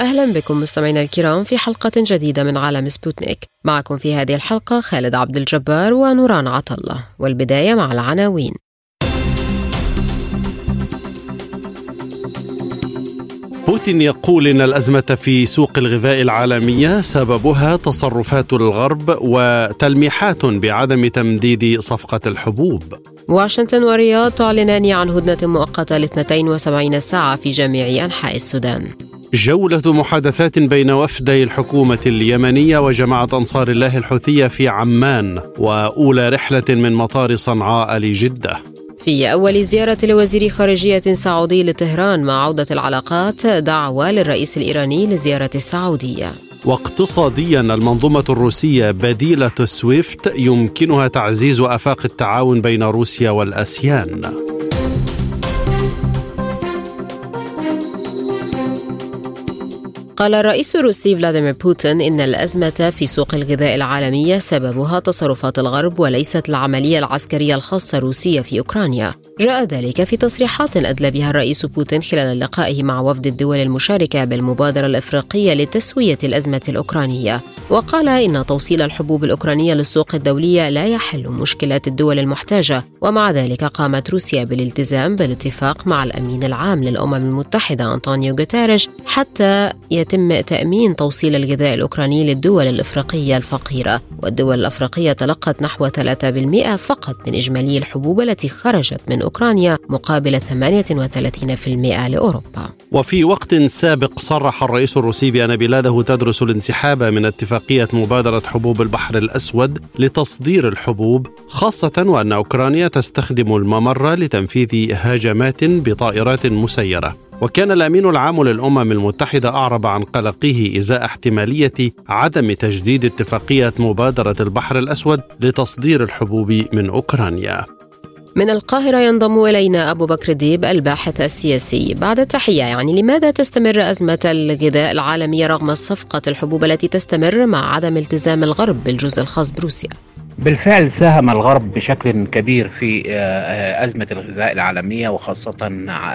أهلا بكم مستمعينا الكرام في حلقة جديدة من عالم سبوتنيك. معكم في هذه الحلقة خالد عبد الجبار ونوران عطلة والبداية مع العناوين. بوتين يقول إن الأزمة في سوق الغذاء العالمية سببها تصرفات الغرب وتلميحات بعدم تمديد صفقة الحبوب. واشنطن ورياض تعلنان عن هدنة مؤقتة ل 72 ساعة في جميع أنحاء السودان. جولة محادثات بين وفدي الحكومة اليمنية وجماعة أنصار الله الحوثية في عمان وأولى رحلة من مطار صنعاء لجدة. في أول زيارة لوزير خارجية سعودي لطهران مع عودة العلاقات دعوة للرئيس الإيراني لزيارة السعودية. واقتصاديا المنظومة الروسية بديلة سويفت يمكنها تعزيز آفاق التعاون بين روسيا والأسيان. قال الرئيس الروسي فلاديمير بوتين إن الأزمة في سوق الغذاء العالمية سببها تصرفات الغرب وليست العملية العسكرية الخاصة الروسية في أوكرانيا. جاء ذلك في تصريحات أدلى بها الرئيس بوتين خلال لقائه مع وفد الدول المشاركة بالمبادرة الإفريقية لتسوية الأزمة الأوكرانية. وقال إن توصيل الحبوب الأوكرانية للسوق الدولية لا يحل مشكلات الدول المحتاجة. ومع ذلك قامت روسيا بالالتزام بالاتفاق مع الأمين العام للأمم المتحدة أنطونيو غوتيريش حتى يتم تأمين توصيل الغذاء الأوكراني للدول الإفريقية الفقيرة. والدول الأفريقية تلقت نحو 3% فقط من إجمالي الحبوب التي خرجت من أوكرانيا مقابل 38% لأوروبا. وفي وقت سابق صرح الرئيس الروسي بأن بلاده تدرس الانسحاب من اتفاقية مبادرة حبوب البحر الأسود لتصدير الحبوب خاصة وأن أوكرانيا تستخدم الممر لتنفيذ هجمات بطائرات مسيرة. وكان الأمين العام للأمم المتحدة أعرب عن قلقه إزاء احتمالية عدم تجديد اتفاقية مبادرة البحر الأسود لتصدير الحبوب من أوكرانيا. من القاهرة ينضم إلينا أبو بكر ديب الباحث السياسي بعد التحية يعني لماذا تستمر أزمة الغذاء العالمية رغم صفقة الحبوب التي تستمر مع عدم التزام الغرب بالجزء الخاص بروسيا؟ بالفعل ساهم الغرب بشكل كبير في أزمة الغذاء العالمية وخاصة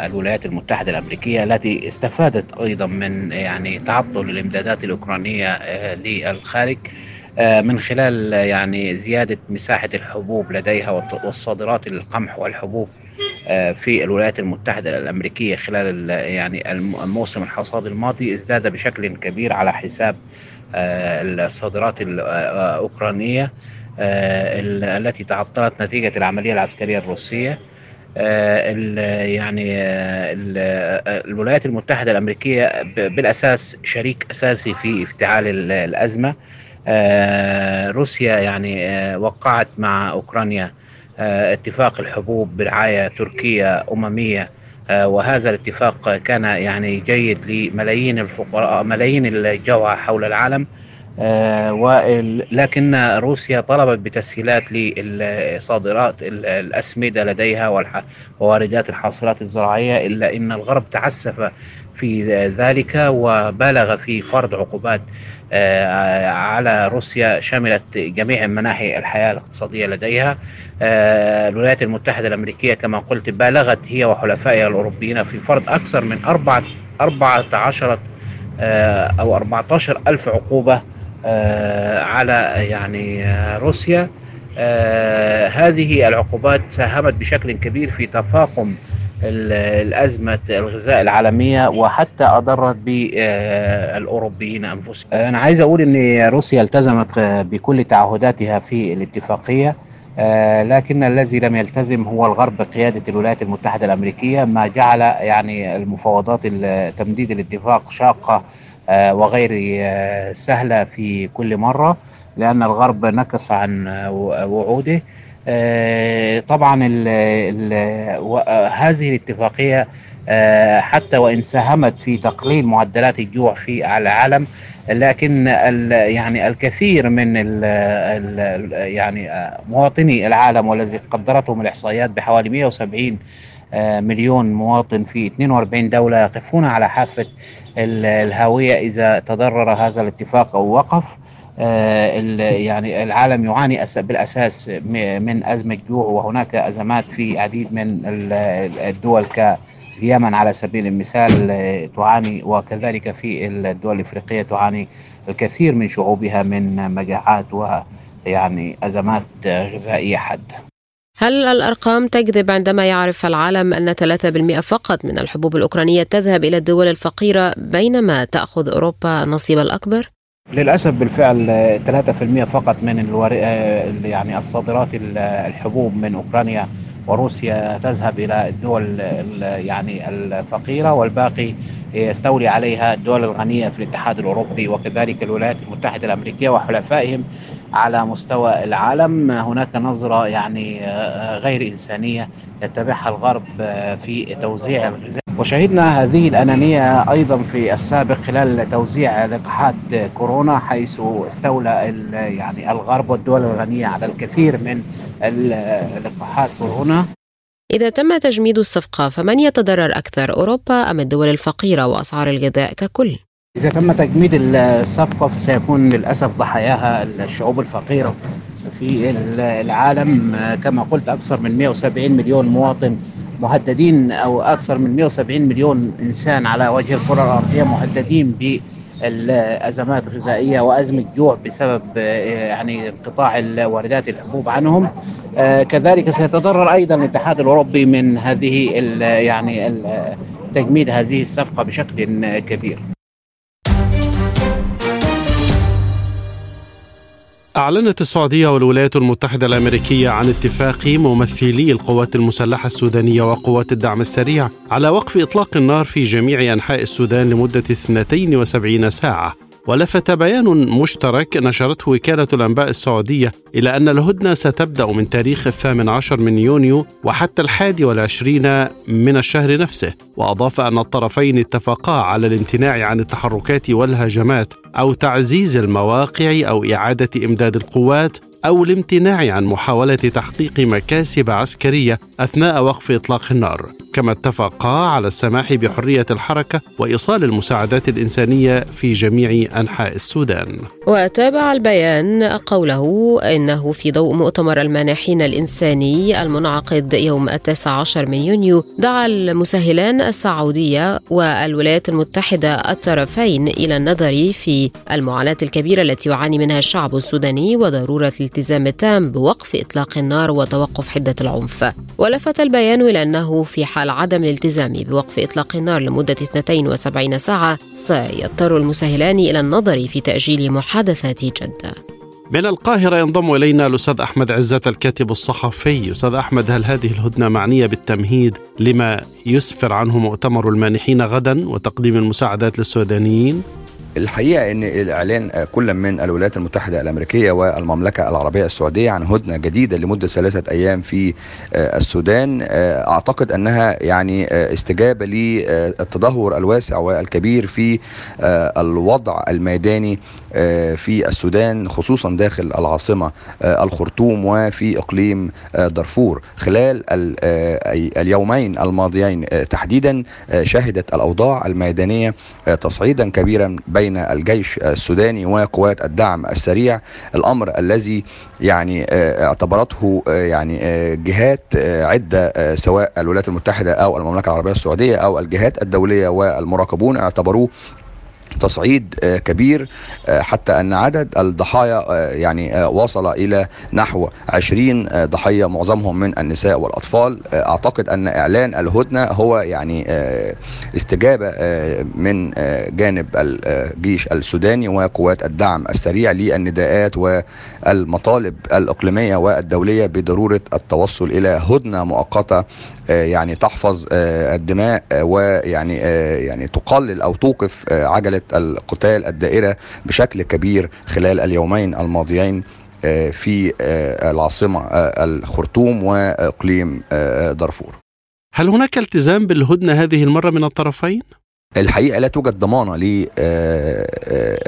الولايات المتحدة الأمريكية التي استفادت أيضا من يعني تعطل الإمدادات الأوكرانية للخارج من خلال يعني زيادة مساحة الحبوب لديها والصادرات القمح والحبوب في الولايات المتحدة الأمريكية خلال يعني الموسم الحصاد الماضي ازداد بشكل كبير على حساب الصادرات الأوكرانية التي تعطلت نتيجة العملية العسكرية الروسية يعني الولايات المتحدة الأمريكية بالأساس شريك أساسي في افتعال الأزمة روسيا يعني وقعت مع أوكرانيا اتفاق الحبوب برعاية تركية أممية وهذا الاتفاق كان يعني جيد لملايين الفقراء ملايين الجوعى حول العالم. ولكن روسيا طلبت بتسهيلات للصادرات الأسمدة لديها وواردات الحاصلات الزراعية إلا أن الغرب تعسف في ذلك وبالغ في فرض عقوبات على روسيا شملت جميع مناحي الحياة الاقتصادية لديها. الولايات المتحدة الأمريكية كما قلت بالغت هي وحلفائها الأوروبيين في فرض أكثر من أربعة أربعة عشرة أو 14 ألف عقوبة على يعني روسيا. هذه العقوبات ساهمت بشكل كبير في تفاقم الأزمة الغذاء العالمية وحتى أضرت بالأوروبيين أنفسهم. أنا عايز أقول أن روسيا التزمت بكل تعهداتها في الاتفاقية. لكن الذي لم يلتزم هو الغرب بقيادة الولايات المتحدة الأمريكية ما جعل يعني المفاوضات تمديد الاتفاق شاقة وغير سهلة في كل مرة لأن الغرب نكص عن وعوده. طبعا ال ال هذه الاتفاقية حتى وإن ساهمت في تقليل معدلات الجوع في العالم لكن يعني الكثير من ال ال يعني مواطني العالم والذي قدرتهم الإحصائيات بحوالي 170 مليون مواطن في 42 دولة يقفون على حافة الهاوية إذا تضرر هذا الاتفاق أو وقف يعني العالم يعاني بالأساس من أزمة جوع وهناك أزمات في عديد من الدول ك اليمن على سبيل المثال آه، تعاني وكذلك في الدول الإفريقية تعاني الكثير من شعوبها من مجاعات ويعني أزمات غذائية حادة. هل الأرقام تكذب عندما يعرف العالم أن 3% فقط من الحبوب الأوكرانية تذهب إلى الدول الفقيرة بينما تأخذ أوروبا النصيب الأكبر؟ للأسف بالفعل 3% فقط من يعني الصادرات الحبوب من أوكرانيا وروسيا تذهب إلى الدول يعني الفقيرة والباقي يستولي عليها الدول الغنية في الاتحاد الأوروبي وكذلك الولايات المتحدة الأمريكية وحلفائهم على مستوى العالم. هناك نظرة يعني غير إنسانية يتبعها الغرب في توزيع الغذاء. وشهدنا هذه الأنانية أيضا في السابق خلال توزيع لقاحات كورونا حيث استولى يعني الغرب والدول الغنية على الكثير من لقاحات كورونا. إذا تم تجميد الصفقة فمن يتضرر أكثر أوروبا أم الدول الفقيرة وأسعار الغذاء ككل؟ إذا تم تجميد الصفقة فسيكون للأسف ضحاياها الشعوب الفقيرة في العالم. كما قلت أكثر من 170 مليون مواطن مهددين أو أكثر من 170 مليون إنسان على وجه الكرة الأرضية مهددين ب الازمات الغذائية وأزمة جوع بسبب يعني انقطاع واردات الحبوب عنهم. كذلك سيتضرر أيضا الاتحاد الأوروبي من هذه يعني تجميد هذه الصفقة بشكل كبير. أعلنت السعودية والولايات المتحدة الأمريكية عن اتفاق ممثلي القوات المسلحة السودانية وقوات الدعم السريع على وقف إطلاق النار في جميع أنحاء السودان لمدة 72 ساعة. ولفت بيان مشترك نشرته وكالة الأنباء السعودية إلى أن الهدنة ستبدأ من تاريخ الثامن عشر من يونيو وحتى الحادي والعشرين من الشهر نفسه وأضاف أن الطرفين اتفقا على الامتناع عن التحركات والهجمات أو تعزيز المواقع أو إعادة إمداد القوات أو الامتناع عن محاولة تحقيق مكاسب عسكرية أثناء وقف إطلاق النار. كما اتفقا على السماح بحرية الحركة وإيصال المساعدات الإنسانية في جميع أنحاء السودان. وتابع البيان قوله إنه في ضوء مؤتمر المانحين الإنساني المنعقد يوم التاسع عشر من يونيو دعا المسهلان السعودية والولايات المتحدة الطرفين إلى النظر في المعاناة الكبيرة التي يعاني منها الشعب السوداني وضرورة الالتزام التام بوقف إطلاق النار وتوقف حدة العنف. ولفت البيان إلى أنه في حال عدم الالتزام بوقف إطلاق النار لمدة 72 ساعة سيضطر المسهلان إلى النظر في تأجيل محادثات جدة. من القاهرة ينضم إلينا الأستاذ أحمد عزت الكاتب الصحفي. أستاذ أحمد هل هذه الهدنة معنية بالتمهيد لما يسفر عنه مؤتمر المانحين غدا وتقديم المساعدات للسودانيين؟ الحقيقة إن الإعلان كل من الولايات المتحدة الأمريكية والمملكة العربية السعودية عن هدنة جديدة لمدة ثلاثة أيام في آه، السودان آه، أعتقد أنها يعني آه، استجابة للتدهور الواسع والكبير في الوضع الميداني في السودان خصوصا داخل العاصمة الخرطوم وفي إقليم دارفور. خلال اليومين الماضيين تحديدا شهدت الأوضاع الميدانية تصعيدا كبيرا بين الجيش السوداني وقوات الدعم السريع. الأمر الذي يعني آه، اعتبرته آه، يعني آه، جهات عدة سواء الولايات المتحدة أو المملكة العربية السعودية أو الجهات الدولية والمراقبون اعتبروه تصعيد آه، كبير آه، حتى أن عدد الضحايا آه، يعني وصل إلى نحو 20 ضحية معظمهم من النساء والأطفال. أعتقد أن إعلان الهدنة هو يعني استجابة من جانب الجيش السوداني وقوات الدعم السريع للنداءات والمطالب الإقليمية والدولية بضرورة التوصل إلى هدنة مؤقتة يعني تحفظ الدماء ويعني يعني تقلل أو توقف عجلة القتال الدائرة بشكل كبير خلال اليومين الماضيين آه، في آه، العاصمة آه، الخرطوم وإقليم دارفور هل هناك التزام بالهدنة هذه المرة من الطرفين؟ الحقيقة لا توجد ضمانة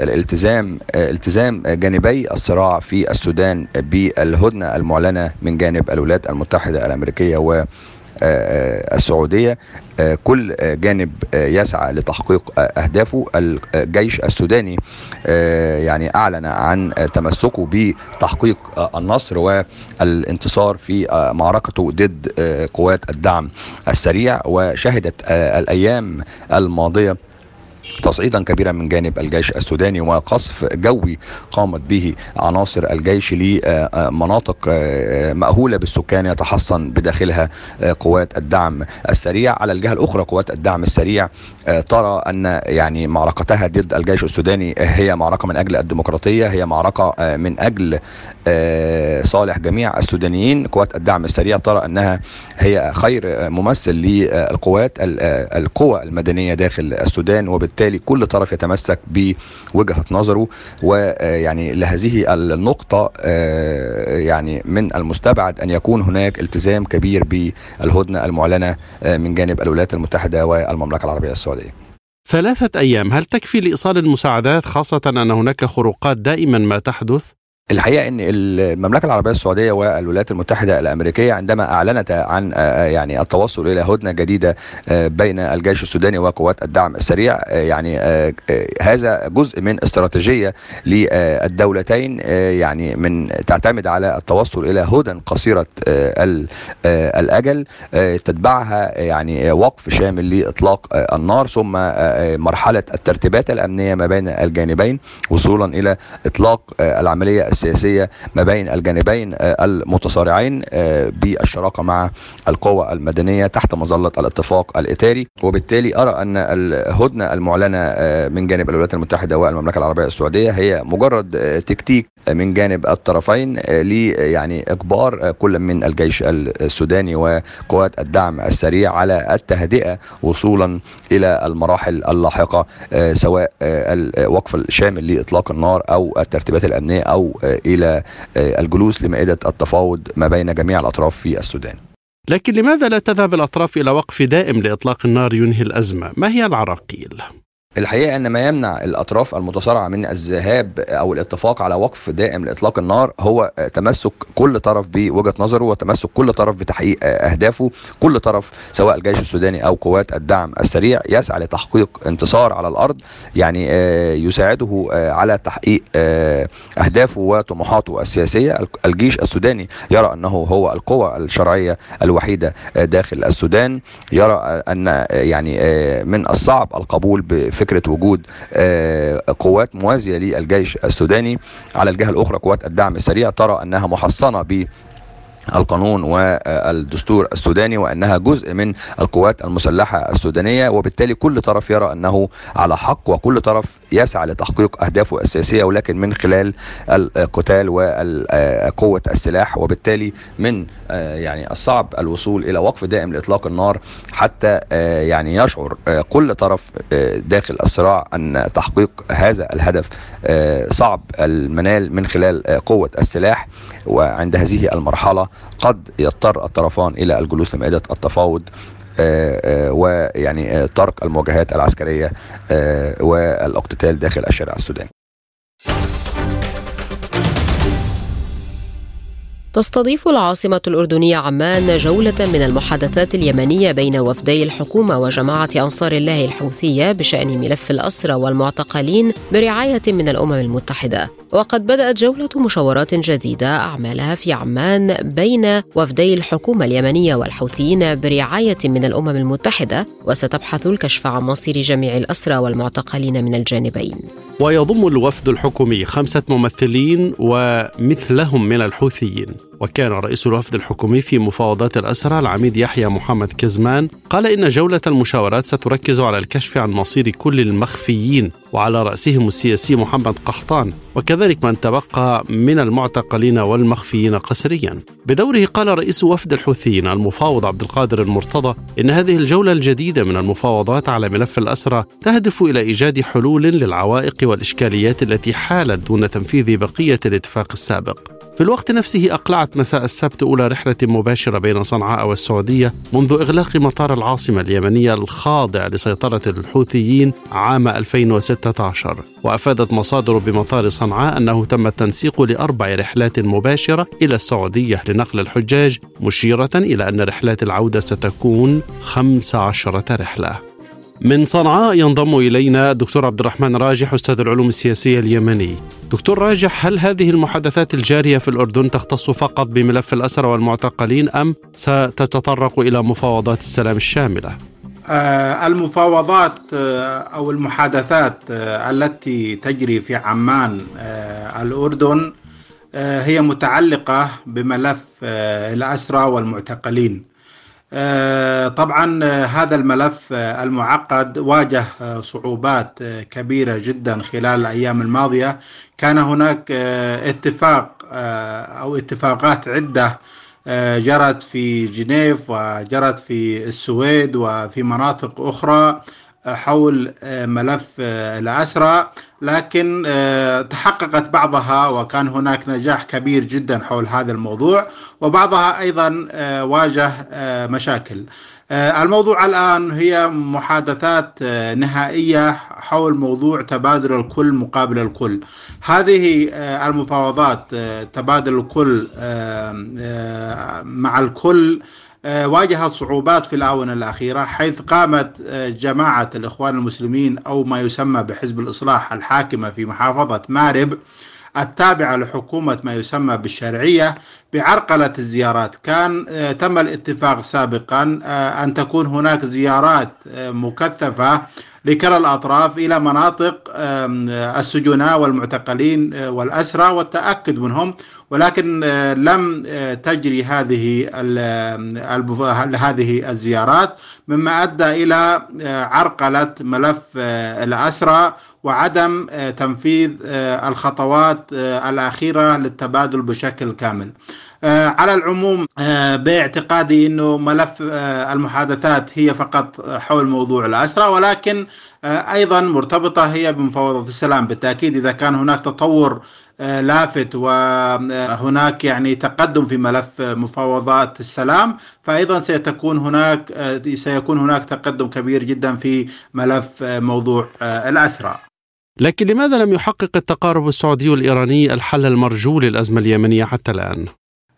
للالتزام التزام جانبي الصراع في السودان بالهدنة المعلنة من جانب الولايات المتحدة الأمريكية و السعودية كل جانب يسعى لتحقيق أهدافه. الجيش السوداني يعني أعلن عن تمسكه بتحقيق النصر والانتصار في معركته ضد قوات الدعم السريع وشهدت الأيام الماضية تصعيدا كبيرا من جانب الجيش السوداني وقصف جوي قامت به عناصر الجيش لمناطق مأهولة بالسكان يتحصن بداخلها قوات الدعم السريع. على الجهة الأخرى قوات الدعم السريع ترى أن يعني معركتها ضد الجيش السوداني هي معركة من أجل الديمقراطية هي معركة من أجل صالح جميع السودانيين. قوات الدعم السريع ترى أنها هي خير ممثل للقوات القوى المدنية داخل السودان وبالتالي وبالتالي كل طرف يتمسك بوجهة نظره ويعني لهذه النقطة يعني من المستبعد أن يكون هناك التزام كبير بالهدنة المعلنة من جانب الولايات المتحدة والمملكة العربية السعودية. ثلاثة أيام هل تكفي لإيصال المساعدات خاصة أن هناك خروقات دائما ما تحدث؟ الحقيقة إن المملكة العربية السعودية والولايات المتحدة الأمريكية عندما أعلنت عن يعني التوصل إلى هدنة جديدة بين الجيش السوداني وقوات الدعم السريع يعني هذا جزء من استراتيجية للدولتين يعني من تعتمد على التوصل إلى هدن قصيرة الأجل تتبعها يعني وقف شامل لإطلاق النار ثم مرحلة الترتيبات الأمنية ما بين الجانبين وصولا إلى إطلاق العملية السياسية ما بين الجانبين المتصارعين بالشراكة مع القوى المدنية تحت مظلة الاتفاق الإطاري وبالتالي أرى أن الهدنة المعلنة من جانب الولايات المتحدة والمملكة العربية السعودية هي مجرد تكتيك من جانب الطرفين لي يعني إجبار كل من الجيش السوداني وقوات الدعم السريع على التهدئة وصولا إلى المراحل اللاحقة سواء الوقف الشامل لإطلاق النار أو الترتيبات الأمنية أو إلى الجلوس لمائدة التفاوض ما بين جميع الأطراف في السودان. لكن لماذا لا تذهب الأطراف إلى وقف دائم لإطلاق النار ينهي الأزمة؟ ما هي العراقيل؟ الحقيقة إن ما يمنع الأطراف المتصارعة من الذهاب أو الاتفاق على وقف دائم لإطلاق النار هو تمسك كل طرف بوجهة نظره وتمسك كل طرف بتحقيق أهدافه، كل طرف سواء الجيش السوداني أو قوات الدعم السريع يسعى لتحقيق انتصار على الأرض يعني يساعده على تحقيق أهدافه وطموحاته السياسية، الجيش السوداني يرى أنه هو القوى الشرعية الوحيدة داخل السودان، يرى أن يعني من الصعب القبول فكرة وجود قوات موازية للجيش السوداني. على الجهة الأخرى قوات الدعم السريع ترى أنها محصنة ب القانون والدستور السوداني وأنها جزء من القوات المسلحة السودانية وبالتالي كل طرف يرى أنه على حق وكل طرف يسعى لتحقيق أهدافه السياسية ولكن من خلال القتال وقوه السلاح وبالتالي من يعني الصعب الوصول إلى وقف دائم لإطلاق النار حتى يعني يشعر كل طرف داخل الصراع أن تحقيق هذا الهدف صعب المنال من خلال قوة السلاح. وعند هذه المرحلة قد يضطر الطرفان إلى الجلوس لمائدة التفاوض ويعني ترك المواجهات العسكرية والأقتتال داخل الشارع السوداني. تستضيف العاصمة الأردنية عمان جولة من المحادثات اليمنية بين وفدي الحكومة وجماعة أنصار الله الحوثية بشأن ملف الأسرى والمعتقلين برعاية من الأمم المتحدة. وقد بدأت جولة مشاورات جديدة أعمالها في عمان بين وفدي الحكومة اليمنية والحوثيين برعاية من الأمم المتحدة وستبحث الكشف عن مصير جميع الأسرى والمعتقلين من الجانبين. ويضم الوفد الحكومي خمسة ممثلين ومثلهم من الحوثيين. وكان رئيس الوفد الحكومي في مفاوضات الأسرى العميد يحيى محمد كزمان قال إن جولة المشاورات ستركز على الكشف عن مصير كل المخفيين وعلى رأسهم السياسي محمد قحطان وكذلك من تبقى من المعتقلين والمخفيين قسريا. بدوره قال رئيس وفد الحوثيين المفاوض عبد القادر المرتضى إن هذه الجولة الجديدة من المفاوضات على ملف الأسرى تهدف إلى إيجاد حلول للعوائق والإشكاليات التي حالت دون تنفيذ بقية الاتفاق السابق. في الوقت نفسه أقلعت مساء السبت أولى رحلة مباشرة بين صنعاء والسعودية منذ إغلاق مطار العاصمة اليمنية الخاضع لسيطرة الحوثيين عام 2016 وأفادت مصادر بمطار صنعاء أنه تم التنسيق لأربع رحلات مباشرة إلى السعودية لنقل الحجاج مشيرة إلى أن رحلات العودة ستكون 15 رحلة. من صنعاء ينضم إلينا الدكتور عبد الرحمن راجح أستاذ العلوم السياسية اليمني. دكتور راجح هل هذه المحادثات الجارية في الأردن تختص فقط بملف الأسرى والمعتقلين أم ستتطرق إلى مفاوضات السلام الشاملة؟ آه، المفاوضات آه، أو المحادثات آه، التي تجري في عمان الأردن هي متعلقة بملف الأسرى والمعتقلين. آه، طبعا آه، هذا الملف آه، المعقد واجه صعوبات كبيرة جدا خلال الأيام الماضية. كان هناك اتفاق أو اتفاقات عدة جرت في جنيف وجرت في السويد وفي مناطق أخرى. حول ملف الأسرى لكن آه، تحققت بعضها وكان هناك نجاح كبير جدا حول هذا الموضوع وبعضها أيضا آه، واجه آه، مشاكل. الموضوع الآن هي محادثات نهائية حول موضوع تبادل الكل مقابل الكل. هذه المفاوضات تبادل الكل مع الكل آه، واجهت صعوبات في الآونة الأخيرة حيث قامت آه، جماعة الإخوان المسلمين أو ما يسمى بحزب الإصلاح الحاكمة في محافظة مارب التابعة لحكومة ما يسمى بالشرعية بعرقلة الزيارات. كان آه، تم الاتفاق سابقا أن تكون هناك زيارات مكثفة لكلا الأطراف إلى مناطق السجناء والمعتقلين آه، والأسرى والتأكد منهم. ولكن آه، لم آه، تجري هذه هذه الزيارات مما أدى إلى عرقلة ملف الأسرى وعدم تنفيذ الخطوات الأخيرة للتبادل بشكل كامل. على العموم آه، باعتقادي إنه ملف آه، المحادثات هي فقط حول موضوع الأسرى ولكن أيضا مرتبطة هي بمفاوضات السلام بالتأكيد إذا كان هناك تطور لافت وهناك يعني تقدم في ملف مفاوضات السلام فايضا سيتكون هناك سيكون هناك تقدم كبير جدا في ملف موضوع الأسرى. لكن لماذا لم يحقق التقارب السعودي والإيراني الحل المرجو للأزمة اليمنية حتى الآن؟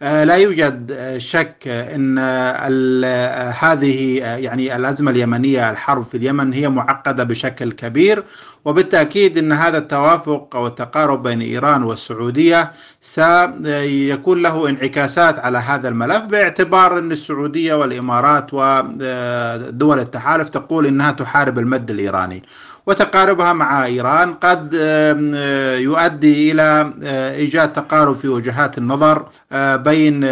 آه، لا يوجد آه، شك إن آه، هذه يعني الأزمة اليمنية الحرب في اليمن هي معقدة بشكل كبير. وبالتأكيد إن هذا التوافق أو التقارب بين إيران والسعودية سيكون له انعكاسات على هذا الملف باعتبار إن السعودية والإمارات ودول التحالف تقول إنها تحارب المد الإيراني وتقاربها مع إيران قد يؤدي إلى إيجاد تقارب في وجهات النظر بين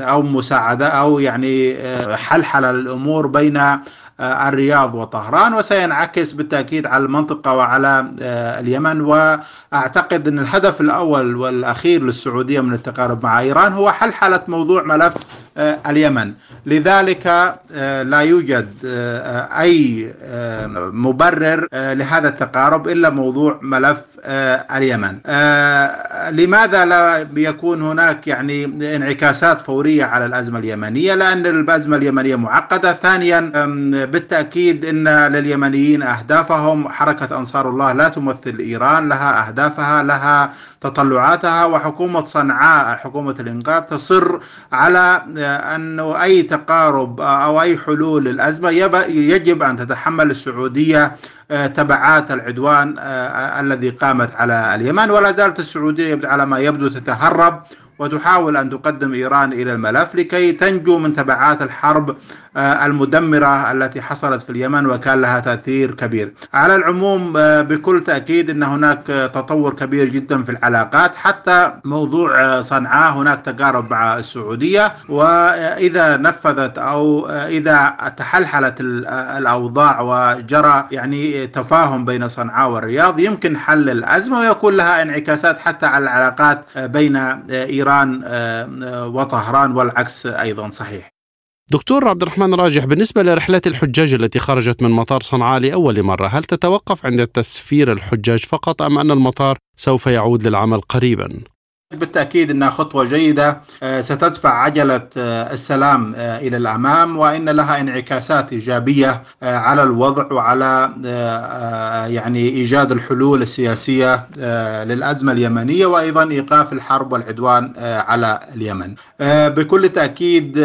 أو مساعدة أو يعني حلحله الأمور بين آه، الرياض وطهران وسينعكس بالتأكيد على المنطقة وعلى آه، اليمن. وأعتقد إن الهدف الأول والأخير للسعودية من التقارب مع إيران هو حلحله موضوع ملف اليمن. لذلك لا يوجد أي مبرر لهذا التقارب إلا موضوع ملف اليمن. لماذا لا يكون هناك يعني انعكاسات فورية على الأزمة اليمنية؟ لأن الأزمة اليمنية معقدة. ثانيا بالتأكيد أن لليمنيين أهدافهم حركة أنصار الله لا تمثل إيران لها أهدافها لها تطلعاتها وحكومة صنعاء حكومة الإنقاذ تصر على أنه أي تقارب أو أي حلول للأزمة يجب أن تتحمل السعودية تبعات العدوان الذي قامت على اليمن. ولا زالت السعودية على ما يبدو تتهرب وتحاول أن تقدم إيران إلى الملف لكي تنجو من تبعات الحرب آه، المدمرة التي حصلت في اليمن وكان لها تأثير كبير. على العموم آه، بكل تأكيد أن هناك تطور كبير جدا في العلاقات. حتى موضوع آه، صنعاء هناك تقارب مع السعودية. وإذا نفذت أو إذا تحلحلت الأوضاع وجرى يعني تفاهم بين صنعاء والرياض يمكن حل الأزمة ويكون لها انعكاسات حتى على العلاقات بين إيران وطهران والعكس أيضا صحيح. دكتور عبد الرحمن راجح بالنسبة لرحلات الحجاج التي خرجت من مطار صنعاء لأول مرة هل تتوقف عند تسفير الحجاج فقط أم أن المطار سوف يعود للعمل قريبا؟ بالتأكيد أنها خطوة جيدة آه، ستدفع عجلة آه، السلام آه، إلى الأمام وإن لها انعكاسات إيجابية على الوضع وعلى يعني إيجاد الحلول السياسية للأزمة اليمنية وأيضا إيقاف الحرب والعدوان على اليمن. بكل تأكيد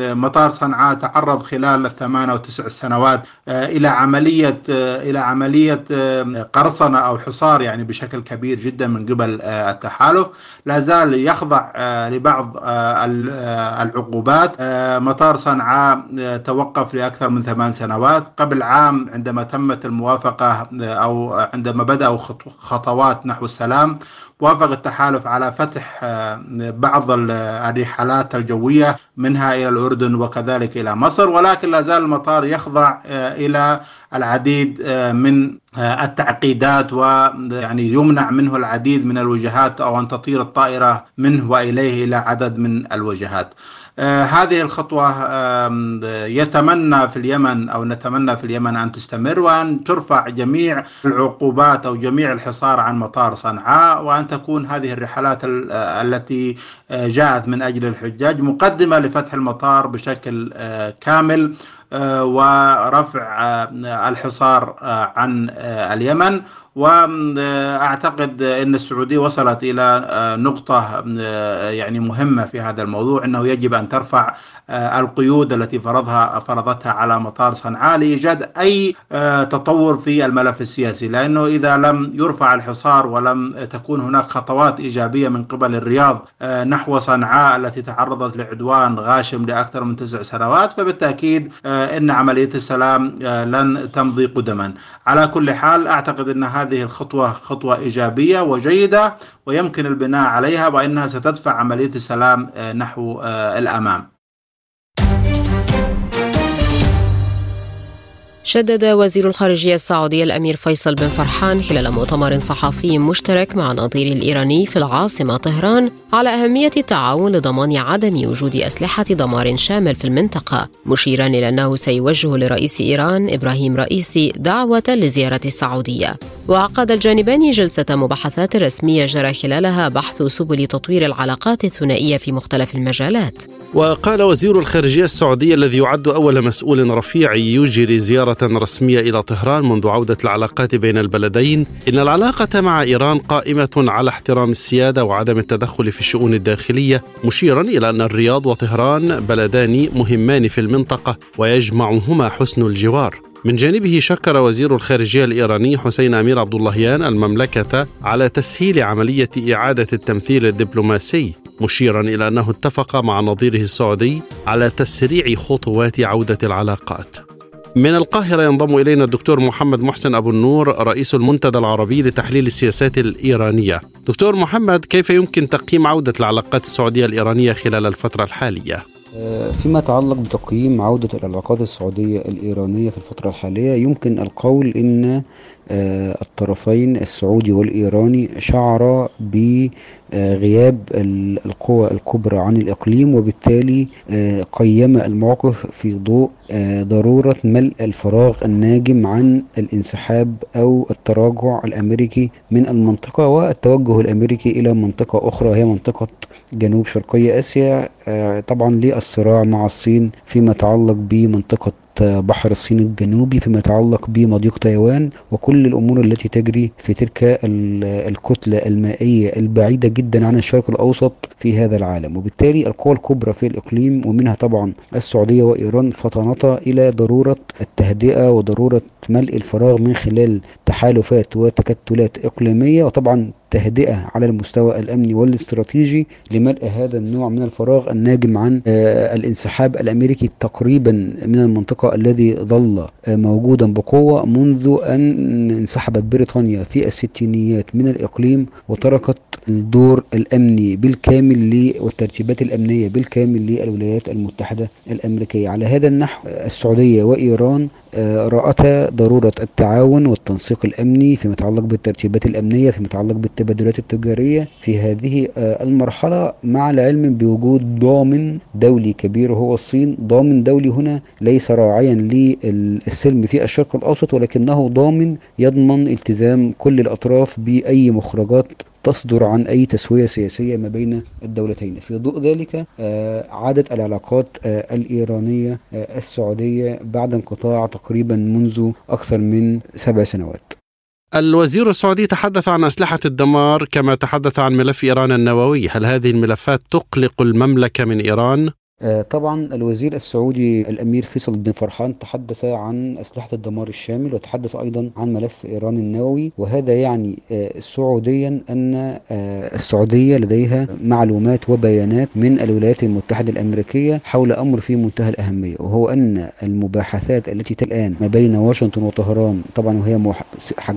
مطار صنعاء تعرض خلال الثمان أو تسع سنوات إلى عملية إلى عملية قرصنة أو حصار يعني بشكل كبير جدا من قبل التحالف. لا زال يخضع آه، لبعض آه، آه، العقوبات. مطار صنعاء توقف لأكثر من ثمان سنوات. قبل عام عندما تمت الموافقة أو عندما بدأوا خطوات نحو السلام وافق التحالف على فتح بعض الرحلات الجوية منها إلى الأردن وكذلك إلى مصر. ولكن لا زال المطار يخضع إلى العديد من التعقيدات ويعني يمنع منه العديد من الوجهات أو أن تطير الطائرة منه وإليه إلى عدد من الوجهات. آه هذه الخطوة آه يتمنى في اليمن أو نتمنى في اليمن أن تستمر وأن ترفع جميع العقوبات أو جميع الحصار عن مطار صنعاء وأن تكون هذه الرحلات آه، التي آه، جاءت من أجل الحجاج مقدمة لفتح المطار بشكل آه، كامل. ورفع الحصار عن اليمن. وأعتقد إن السعودية وصلت إلى آه، نقطة آه، يعني مهمة في هذا الموضوع إنه يجب أن ترفع آه، القيود التي فرضها فرضتها على مطار صنعاء لإيجاد أي تطور في الملف السياسي لأنه إذا لم يرفع الحصار ولم تكون هناك خطوات إيجابية من قبل الرياض نحو صنعاء التي تعرضت لعدوان غاشم لأكثر من تسع سنوات فبالتأكيد إن عملية السلام لن تمضي قدما. على كل حال أعتقد إن هذه الخطوة خطوة إيجابية وجيدة ويمكن البناء عليها وإنها ستدفع عملية السلام آه، نحو آه، الأمام. شدد وزير الخارجية السعودي الأمير فيصل بن فرحان خلال مؤتمر صحفي مشترك مع نظيره الإيراني في العاصمة طهران على أهمية التعاون لضمان عدم وجود أسلحة دمار شامل في المنطقة مشيرا إلى أنه سيوجه لرئيس إيران إبراهيم رئيسي دعوة لزيارة السعودية. وعقد الجانبان جلسة مباحثات رسمية جرى خلالها بحث سبل تطوير العلاقات الثنائية في مختلف المجالات. وقال وزير الخارجية السعودي الذي يعد أول مسؤول رفيع يجري زيارة رسمية إلى طهران منذ عودة العلاقات بين البلدين. إن العلاقة مع إيران قائمة على احترام السيادة وعدم التدخل في الشؤون الداخلية مشيرا إلى أن الرياض وطهران بلدان مهمان في المنطقة ويجمعهما حسن الجوار. من جانبه شكر وزير الخارجية الإيراني حسين أمير عبد اللهيان المملكة على تسهيل عملية إعادة التمثيل الدبلوماسي. مشيرا إلى أنه اتفق مع نظيره السعودي على تسريع خطوات عودة العلاقات من القاهرة ينضم إلينا الدكتور محمد محسن أبو النور رئيس المنتدى العربي لتحليل السياسات الإيرانية دكتور محمد كيف يمكن تقييم عودة العلاقات السعودية الإيرانية خلال الفترة الحالية؟ آه، فيما يتعلق بتقييم عودة العلاقات السعودية الإيرانية في الفترة الحالية يمكن القول آه، الطرفين السعودي والإيراني شعرا بغياب القوى الكبرى عن الإقليم وبالتالي آه، قيم الموقف في ضوء ضرورة ملء الفراغ الناجم عن الانسحاب أو التراجع الأمريكي من المنطقة والتوجه الأمريكي إلى منطقة أخرى. هي منطقة جنوب شرقية آسيا طبعا للصراع مع الصين فيما يتعلق بمنطقة بحر الصين الجنوبي فيما يتعلق بمضيق تايوان وكل الأمور التي تجري في تلك الكتلة المائية البعيدة جدا عن الشرق الأوسط في هذا العالم. وبالتالي القوى الكبرى في الإقليم ومنها طبعا السعودية وإيران فطنتا إلى ضرورة التهدئة وضرورة ملء الفراغ من خلال تحالفات وتكتلات إقليمية وطبعا تهدئة على المستوى الأمني والاستراتيجي لملء هذا النوع من الفراغ الناجم عن آه، الانسحاب الأمريكي تقريبا من المنطقة الذي ظل آه، موجودا بقوة منذ أن انسحبت بريطانيا في الستينيات من الإقليم وتركت الدور الأمني بالكامل والترتيبات الأمنية بالكامل للولايات المتحدة الأمريكية. على هذا النحو السعودية وإيران رأتا ضرورة التعاون والتنسيق الأمني فيما يتعلق بالترتيبات الأمنية فيما يتعلق بالتهدئة التبادلات التجارية في هذه آه، المرحلة مع العلم بوجود ضامن دولي كبير وهو الصين. ضامن دولي هنا ليس راعيا للسلم في الشرق الأوسط ولكنه ضامن يضمن التزام كل الأطراف بأي مخرجات تصدر عن أي تسوية سياسية ما بين الدولتين. في ضوء ذلك آه، عادت العلاقات آه، الإيرانية السعودية بعد انقطاع تقريبا منذ أكثر من سبع سنوات. الوزير السعودي تحدث عن أسلحة الدمار كما تحدث عن ملف إيران النووي هل هذه الملفات تقلق المملكة من إيران؟ آه، طبعا الوزير السعودي الأمير فيصل بن فرحان تحدث عن أسلحة الدمار الشامل وتحدث أيضا عن ملف إيران النووي وهذا يعني آه، سعوديا أن آه، السعودية لديها معلومات وبيانات من الولايات المتحدة الأمريكية حول أمر في منتهى الأهمية وهو أن المباحثات التي الآن ما بين واشنطن وطهران طبعا وهي.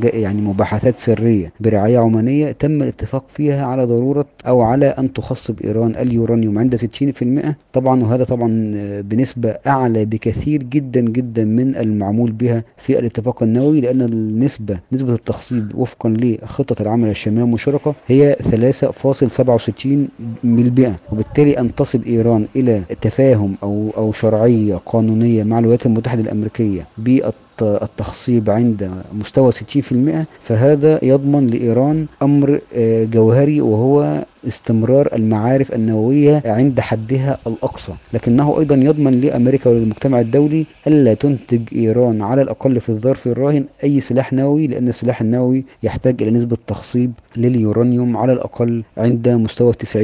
يعني مباحثات سرية برعاية عمانية تم الاتفاق فيها على ضرورة أو على أن تخصب إيران اليورانيوم عند 60% طبعا وهذا طبعا بنسبة أعلى بكثير جدا جدا من المعمول بها في الاتفاق النووي لأن النسبة نسبة التخصيب وفقا لخطة العمل الشاملة المشتركة هي 3.67 بالمئة وبالتالي أن تصل إيران إلى تفاهم أو أو شرعية قانونية مع الولايات المتحدة الأمريكية التخصيب عند مستوى 60% فهذا يضمن لإيران أمر آه، جوهري وهو استمرار المعارف النووية عند حدها الأقصى. لكنه أيضا يضمن لأمريكا وللمجتمع الدولي ألا تنتج إيران على الأقل في الظرف الراهن أي سلاح نووي لأن السلاح النووي يحتاج إلى نسبة تخصيب لليورانيوم على الأقل عند مستوى 90%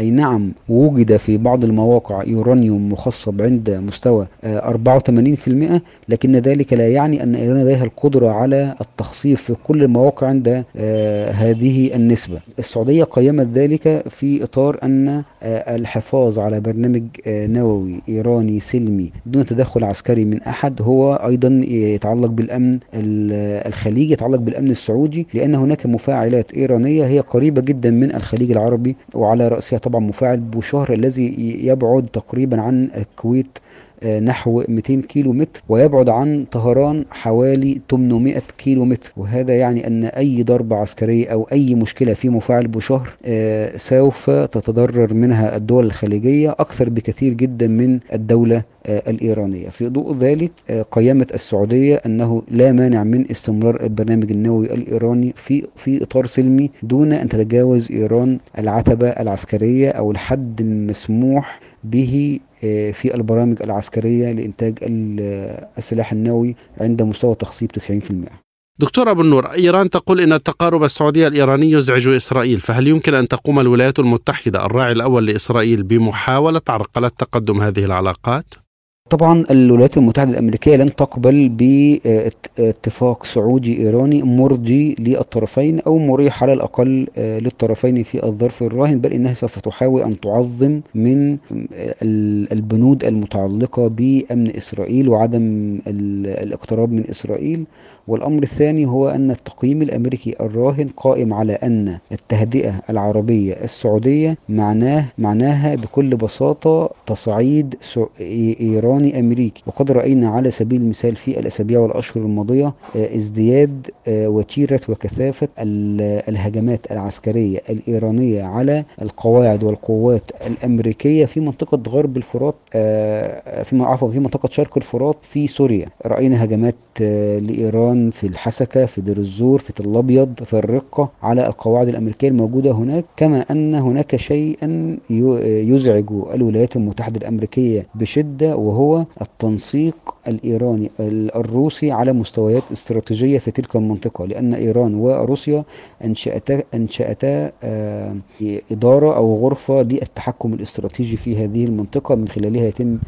أي نعم وجد في بعض المواقع يورانيوم مخصب عند مستوى 84% لكن ذلك لا يعني أن إيران لديها القدرة على التخصيب في كل المواقع عند آه، هذه النسبة. السعودية قيمت ذلك في إطار أن آه، الحفاظ على برنامج آه، نووي إيراني سلمي دون تدخل عسكري من أحد هو أيضا يتعلق بالأمن الخليجي يتعلق بالأمن السعودي لأن هناك مفاعلات إيرانية هي قريبة جدا من الخليج العربي وعلى رأسها طبعا مفاعل بوشهر الذي يبعد تقريبا عن الكويت نحو 200 كيلو متر ويبعد عن طهران حوالي 800 كيلو متر وهذا يعني أن أي ضربة عسكرية أو أي مشكلة في مفاعل بوشهر آه، سوف تتضرر منها الدول الخليجية أكثر بكثير جدا من الدولة آه، الإيرانية. في ضوء ذلك قيمت السعودية أنه لا مانع من استمرار البرنامج النووي الإيراني في في إطار سلمي دون أن تتجاوز إيران العتبة العسكرية أو الحد المسموح به آه، في البرامج العسكرية لإنتاج السلاح النووي عند مستوى تخصيب 90%. دكتور أبو النور إيران تقول إن التقارب السعودية الإيراني يزعج إسرائيل فهل يمكن أن تقوم الولايات المتحدة الراعي الأول لإسرائيل بمحاولة عرقلة تقدم هذه العلاقات؟ طبعا الولايات المتحدة الأمريكية لن تقبل باتفاق سعودي إيراني مرضي للطرفين أو مريح على الأقل آه، للطرفين في الظرف الراهن بل إنها سوف تحاول أن تعظم من البنود المتعلقة بأمن إسرائيل وعدم الاقتراب من إسرائيل. والأمر الثاني هو أن التقييم الأمريكي الراهن قائم على أن التهدئة العربية السعودية معناه معناها بكل بساطة تصعيد إيراني أمريكي. وقد رأينا على سبيل المثال في الأسابيع والأشهر الماضية آه، ازدياد آه، وتيرة وكثافة الهجمات العسكرية الإيرانية على القواعد والقوات الأمريكية في منطقة غرب الفرات آه، في عفوا في منطقة شرق الفرات في سوريا. رأينا هجمات لإيران في الحسكة في دير الزور في تل أبيض في الرقة على القواعد الأمريكية الموجودة هناك كما أن هناك شيئا يزعج الولايات المتحدة الأمريكية بشدة وهو التنسيق الإيراني الروسي على مستويات استراتيجية في تلك المنطقة لأن إيران وروسيا أنشأتا, أنشأتا آه، إدارة أو غرفة للتحكم الاستراتيجي في هذه المنطقة من خلالها يتم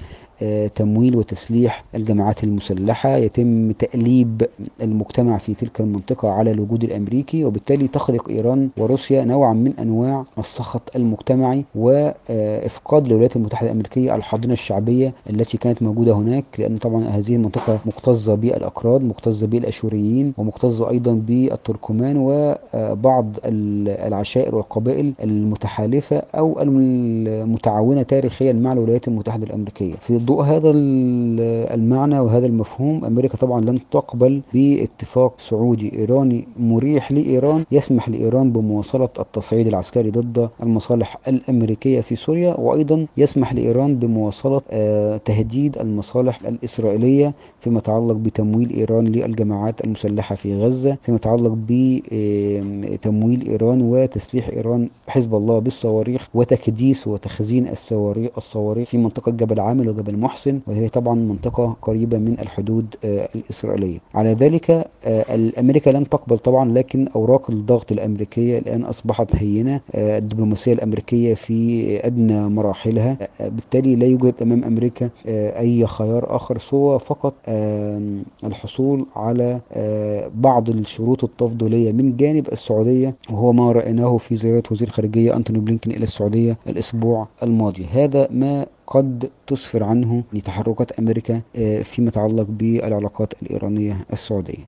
تمويل وتسليح الجماعات المسلحة. يتم تأليب المجتمع في تلك المنطقة على الوجود الأمريكي وبالتالي تخلق إيران وروسيا نوعا من أنواع السخط المجتمعي وإفقاد الولايات المتحدة الأمريكية الحاضنة الشعبية التي كانت موجودة هناك لأن طبعا هذه المنطقة مكتظة بالأكراد مكتظة بالأشوريين ومكتظة أيضا بالتركمان وبعض العشائر والقبائل المتحالفة أو المتعاونة تاريخيا مع الولايات المتحدة الأمريكية. في ضوء هذا المعنى وهذا المفهوم. أمريكا طبعا لن تقبل باتفاق سعودي إيراني مريح لإيران يسمح لإيران بمواصلة التصعيد العسكري ضد المصالح الأمريكية في سوريا وأيضا يسمح لإيران بمواصلة آه، تهديد المصالح الإسرائيلية فيما يتعلق بتمويل إيران للجماعات المسلحة في غزة فيما يتعلق بتمويل إيران وتسليح إيران حزب الله بالصواريخ وتكديس وتخزين الصواريخ الصواريخ في منطقة جبل عامل وجبل محسن وهي طبعا منطقة قريبة من الحدود آه، الإسرائيلية. على ذلك آه، أمريكا لن تقبل طبعا لكن أوراق الضغط الأمريكية الآن أصبحت هينة آه، الدبلوماسية الأمريكية في أدنى مراحلها. بالتالي لا يوجد أمام أمريكا أي خيار آخر سوى فقط الحصول على بعض الشروط التفضيلية من جانب السعودية وهو ما رأيناه في زيارة وزير الخارجية أنتوني بلينكن إلى السعودية الأسبوع الماضي. هذا ما قد تسفر عنه تحركات أمريكا آه، فيما يتعلق بالعلاقات الإيرانية السعودية.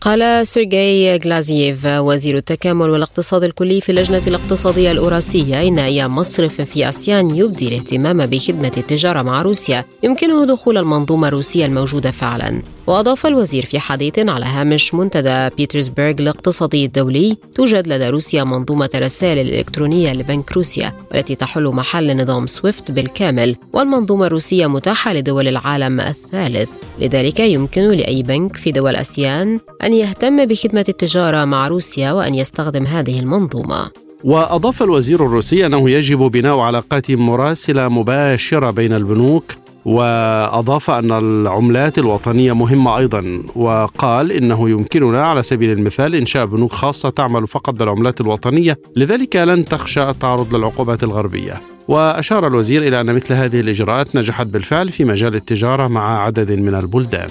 قال سيرجي غلازييف وزير التكامل والاقتصاد الكلي في اللجنة الاقتصادية الأوراسية إن أي مصرف في آسيان يبدي الاهتمام بخدمة التجارة مع روسيا يمكنه دخول المنظومة الروسية الموجودة فعلا. وأضاف الوزير في حديث على هامش منتدى بيترسبرغ الاقتصادي الدولي توجد لدى روسيا منظومة رسائل الإلكترونية لبنك روسيا والتي تحل محل نظام سويفت بالكامل والمنظومة الروسية متاحة لدول العالم الثالث. لذلك يمكن لأي بنك في دول أسيان أن يهتم بخدمة التجارة مع روسيا وأن يستخدم هذه المنظومة. وأضاف الوزير الروسي أنه يجب بناء علاقات مراسلة مباشرة بين البنوك وأضاف أن العملات الوطنية مهمة أيضا وقال إنه يمكننا على سبيل المثال إنشاء بنوك خاصة تعمل فقط بالعملات الوطنية لذلك لن تخشى التعرض للعقوبات الغربية. وأشار الوزير إلى أن مثل هذه الإجراءات نجحت بالفعل في مجال التجارة مع عدد من البلدان.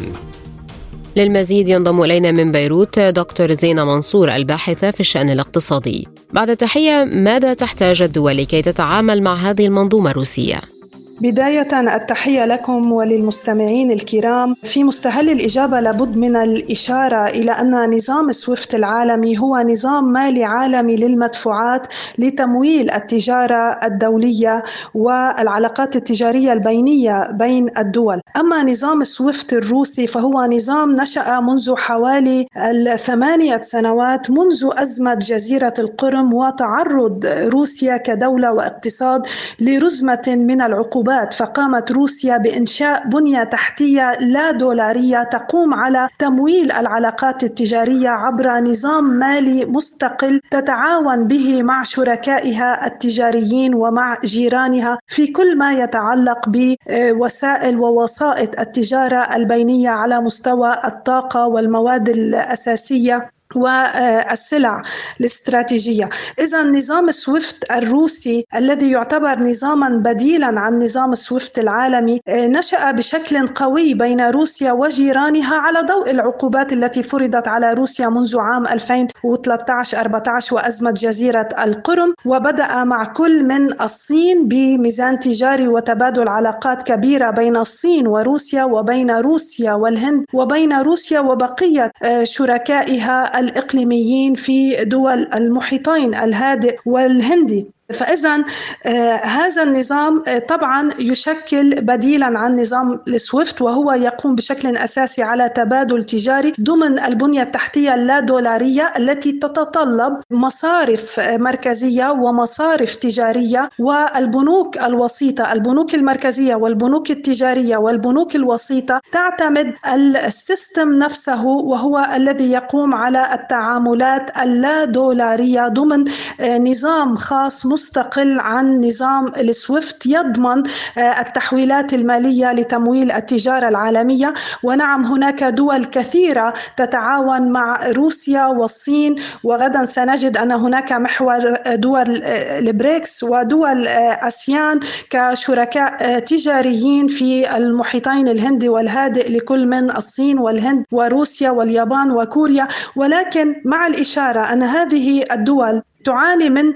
للمزيد ينضم إلينا من بيروت دكتور زينة منصور الباحثة في الشأن الاقتصادي. بعد تحيه ماذا تحتاج الدول لكي تتعامل مع هذه المنظومة الروسية؟ بداية التحية لكم وللمستمعين الكرام. في مستهل الإجابة لابد من الإشارة إلى أن نظام سويفت العالمي هو نظام مالي عالمي للمدفوعات لتمويل التجارة الدولية والعلاقات التجارية البينية بين الدول. أما نظام سويفت الروسي فهو نظام نشأ منذ حوالي الثمانية سنوات منذ أزمة جزيرة القرم وتعرض روسيا كدولة واقتصاد لرزمة من العقوبات العقوبات فقامت روسيا بإنشاء بنية تحتية لا دولارية تقوم على تمويل العلاقات التجارية عبر نظام مالي مستقل تتعاون به مع شركائها التجاريين ومع جيرانها في كل ما يتعلق بوسائل ووسائط التجارة البينية على مستوى الطاقة والمواد الأساسية. والسلع الاستراتيجية. إذا نظام سويفت الروسي الذي يعتبر نظاما بديلا عن نظام سويفت العالمي آه، نشأ بشكل قوي بين روسيا وجيرانها على ضوء العقوبات التي فرضت على روسيا منذ عام 2013 14 وأزمة جزيرة القرم. وبدأ مع كل من الصين بميزان تجاري وتبادل علاقات كبيرة بين الصين وروسيا وبين روسيا والهند وبين روسيا وبقية آه، شركائها الإقليميين في دول المحيطين الهادئ والهندي. فاذا آه هذا النظام آه طبعا يشكل بديلا عن نظام السويفت وهو يقوم بشكل أساسي على تبادل تجاري ضمن البنية التحتية اللا دولاريه التي تتطلب مصارف آه مركزية ومصارف تجارية والبنوك الوسيطة البنوك المركزية والبنوك التجارية والبنوك الوسيطة تعتمد ال system نفسه وهو الذي يقوم على التعاملات اللا دولاريه ضمن نظام خاص مستقل عن نظام السويفت يضمن آه، التحويلات المالية لتمويل التجارة العالمية. ونعم هناك دول كثيرة تتعاون مع روسيا والصين. وغدا سنجد أن هناك محور دول آه، البريكس ودول آه، أسيان كشركاء تجاريين في المحيطين الهندي والهادئ لكل من الصين والهند وروسيا واليابان وكوريا. ولكن مع الإشارة أن هذه الدول تعاني من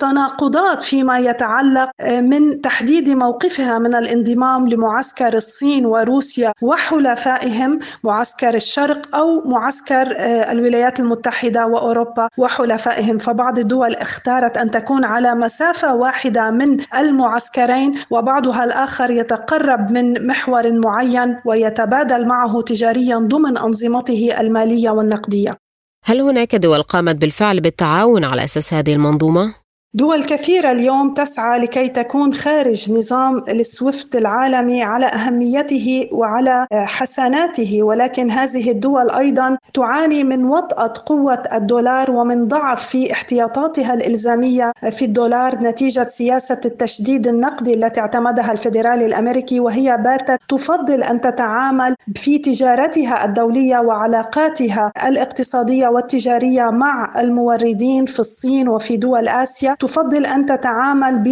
تناقضات فيما يتعلق من تحديد موقفها من الانضمام لمعسكر الصين وروسيا وحلفائهم معسكر الشرق أو معسكر الولايات المتحدة وأوروبا وحلفائهم. فبعض الدول اختارت أن تكون على مسافة واحدة من المعسكرين وبعضها الآخر يتقرب من محور معين ويتبادل معه تجاريا ضمن أنظمته المالية والنقدية. هل هناك دول قامت بالفعل بالتعاون على أساس هذه المنظومة؟ دول كثيرة اليوم تسعى لكي تكون خارج نظام السويفت العالمي على أهميته وعلى حسناته. ولكن هذه الدول أيضا تعاني من وطأة قوة الدولار ومن ضعف في احتياطاتها الإلزامية في الدولار نتيجة سياسة التشديد النقدي التي اعتمدها الفيدرالي الأمريكي وهي باتت تفضل أن تتعامل في تجارتها الدولية وعلاقاتها الاقتصادية والتجارية مع الموردين في الصين وفي دول آسيا. تفضل أن تتعامل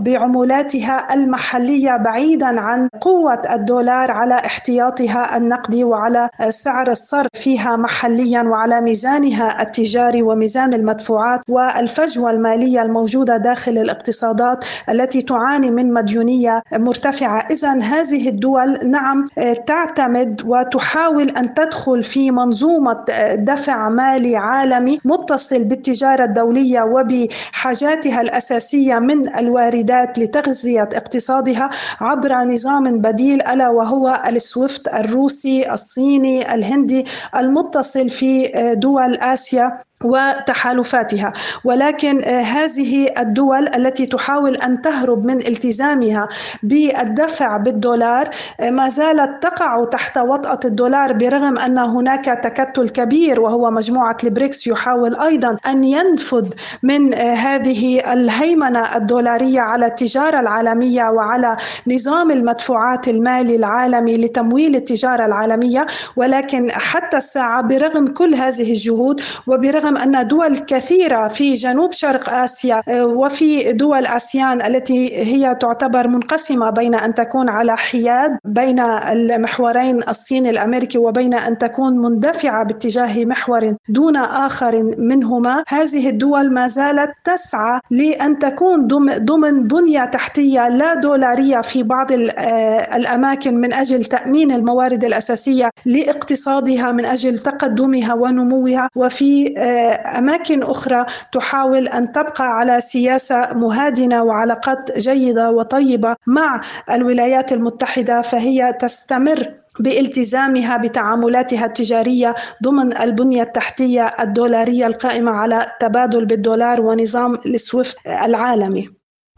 بعمولاتها المحلية بعيدا عن قوة الدولار على احتياطها النقدي وعلى سعر الصرف فيها محليا وعلى ميزانها التجاري وميزان المدفوعات والفجوة المالية الموجودة داخل الاقتصادات التي تعاني من مديونية مرتفعة، اذا هذه الدول نعم تعتمد وتحاول أن تدخل في منظومة دفع مالي عالمي متصل بالتجارة الدولية وبحاجات حاجاتها الأساسية من الواردات لتغذية اقتصادها عبر نظام بديل ألا وهو السويفت الروسي الصيني الهندي المتصل في دول آسيا. وتحالفاتها. ولكن هذه الدول التي تحاول أن تهرب من التزامها بالدفع بالدولار ما زالت تقع تحت وطأة الدولار برغم أن هناك تكتل كبير وهو مجموعة البريكس يحاول أيضا أن ينفذ من هذه الهيمنة الدولارية على التجارة العالمية وعلى نظام المدفوعات المالي العالمي لتمويل التجارة العالمية. ولكن حتى الساعة برغم كل هذه الجهود وبرغم رغم أن دول كثيرة في جنوب شرق آسيا آه، وفي دول آسيان التي هي تعتبر منقسمة بين أن تكون على حياد بين المحورين الصيني الأمريكي وبين أن تكون مندفعة باتجاه محور دون آخر منهما. هذه الدول ما زالت تسعى لأن تكون ضمن بنية تحتية لا دولارية في بعض آه، الأماكن من أجل تأمين الموارد الأساسية لاقتصادها من أجل تقدمها ونموها وفي آه، أماكن أخرى تحاول أن تبقى على سياسة مهادنة وعلاقات جيدة وطيبة مع الولايات المتحدة فهي تستمر بإلتزامها بتعاملاتها التجارية ضمن البنية التحتية الدولارية القائمة على تبادل بالدولار ونظام السويفت العالمي.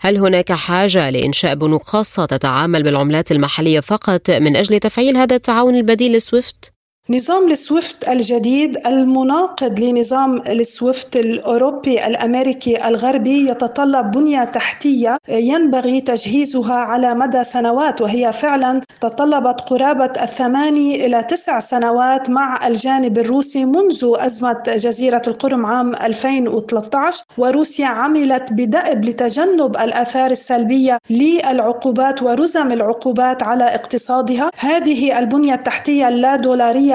هل هناك حاجة لإنشاء بنوك خاصة تتعامل بالعملات المحلية فقط من أجل تفعيل هذا التعاون البديل لسويفت؟ نظام السويفت الجديد المناقض لنظام السويفت الأوروبي الأمريكي الغربي يتطلب بنية تحتية ينبغي تجهيزها على مدى سنوات وهي فعلا تطلبت قرابة الثماني إلى تسع سنوات مع الجانب الروسي منذ أزمة جزيرة القرم عام 2013 وروسيا عملت بدأب لتجنب الآثار السلبية للعقوبات ورزم العقوبات على اقتصادها. هذه البنية التحتية اللا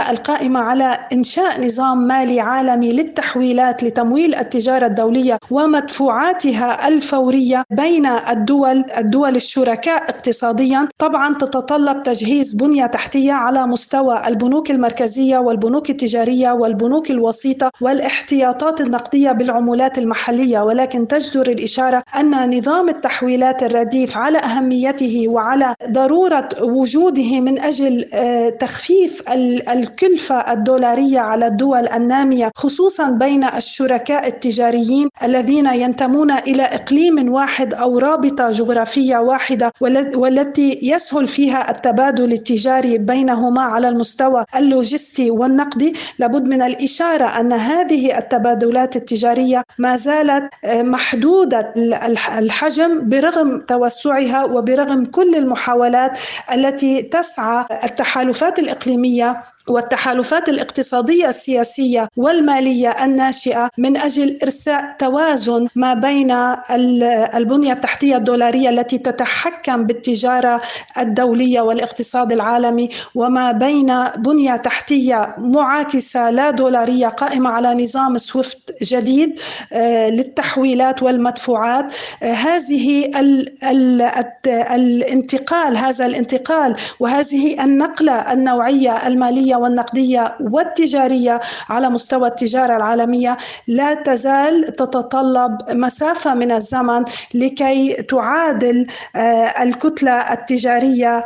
القائمة على إنشاء نظام مالي عالمي للتحويلات لتمويل التجارة الدولية ومدفوعاتها الفورية بين الدول الدول الشركاء اقتصاديا. طبعا تتطلب تجهيز بنية تحتية على مستوى البنوك المركزية والبنوك التجارية والبنوك الوسيطة والاحتياطات النقدية بالعملات المحلية. ولكن تجدر الإشارة أن نظام التحويلات الرديف على أهميته وعلى ضرورة وجوده من أجل آه، تخفيف الكلفة الدولارية على الدول النامية خصوصا بين الشركاء التجاريين الذين ينتمون إلى إقليم واحد أو رابطة جغرافية واحدة والتي يسهل فيها التبادل التجاري بينهما على المستوى اللوجستي والنقدي. لابد من الإشارة أن هذه التبادلات التجارية ما زالت آه، محدودة الحجم برغم توسعها وبرغم كل المحاولات التي تسعى التحالفات الإقليمية والتحالفات الاقتصادية السياسية والمالية الناشئة من أجل إرساء توازن ما بين البنية التحتية الدولارية التي تتحكم بالتجارة الدولية والاقتصاد العالمي وما بين بنية تحتية معاكسة لا دولارية قائمة على نظام سويفت جديد آه، للتحويلات والمدفوعات. آه، هذه الانتقال هذا الانتقال وهذه النقلة النوعية الماليه والنقدية والتجارية على مستوى التجارة العالمية لا تزال تتطلب مسافة من الزمن لكي تعادل آه، الكتلة التجارية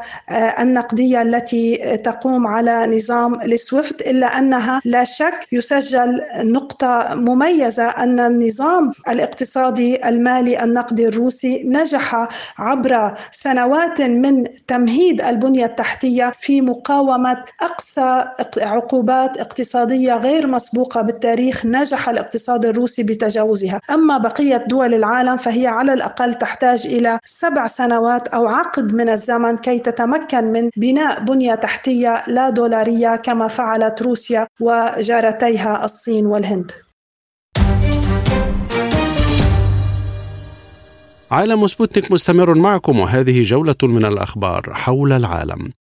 النقدية التي تقوم على نظام السويفت إلا أنها لا شك يسجل نقطة مميزة أن النظام الاقتصادي المالي النقدي الروسي نجح عبر سنوات من تمهيد البنية التحتية في مقاومة أقصى عقوبات اقتصادية غير مسبوقة بالتاريخ نجح الاقتصاد الروسي بتجاوزها، أما بقية دول العالم فهي على الأقل تحتاج إلى سبع سنوات أو عقد من الزمن كي تتمكن من بناء بنية تحتية لا دولارية كما فعلت روسيا وجارتيها الصين والهند. عالم سبوتنيك مستمر معكم وهذه جولة من الأخبار حول العالم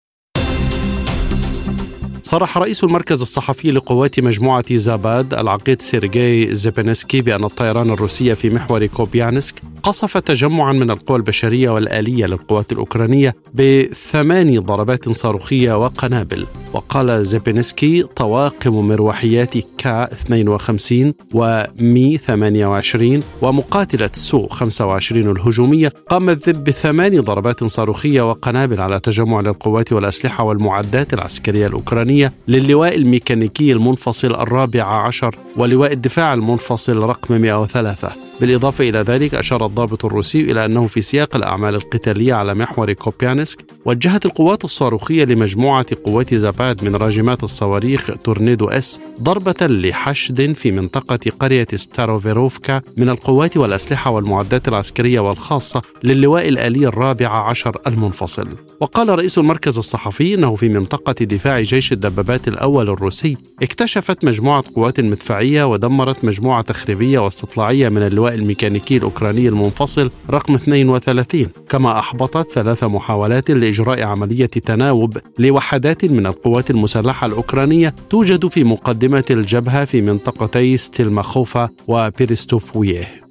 صرح رئيس المركز الصحفي لقوات مجموعة زاباد العقيد سيرجي زيبينسكي بأن الطيران الروسي في محور كوبيانسك قصف تجمعا من القوى البشرية والآلية للقوات الأوكرانية بثماني ضربات صاروخية وقنابل. وقال زيبينسكي طواقم مروحيات كا 52 ومي 28 ومقاتلة سو 25 الهجومية قامت بثمان ضربات صاروخية وقنابل على تجمع للقوات والأسلحة والمعدات العسكرية الأوكرانية للواء الميكانيكي المنفصل الرابع عشر ولواء الدفاع المنفصل رقم 103 بالإضافة إلى ذلك أشار الضابط الروسي إلى أنه في سياق الأعمال القتالية على محور كوبيانسك وجهت القوات الصاروخية لمجموعة قوات زاباد من راجمات الصواريخ تورنادو إس ضربة لحشد في منطقة قرية ستاروفيروفكا من القوات والأسلحة والمعدات العسكرية والخاصة للواء الآلي الرابع عشر المنفصل. وقال رئيس المركز الصحفي أنه في منطقة دفاع جيش الدبابات الأول الروسي اكتشفت مجموعة قوات مدفعية ودمرت مجموعة تخريبية واستطلاعية من اللواء الميكانيكي الأوكراني المنفصل رقم 32 كما أحبطت ثلاث محاولات لإجراء عملية تناوب لوحدات من القوات المسلحة الأوكرانية توجد في مقدمة الجبهة في منطقتي ستيلماخوفا وبيرستوفويه.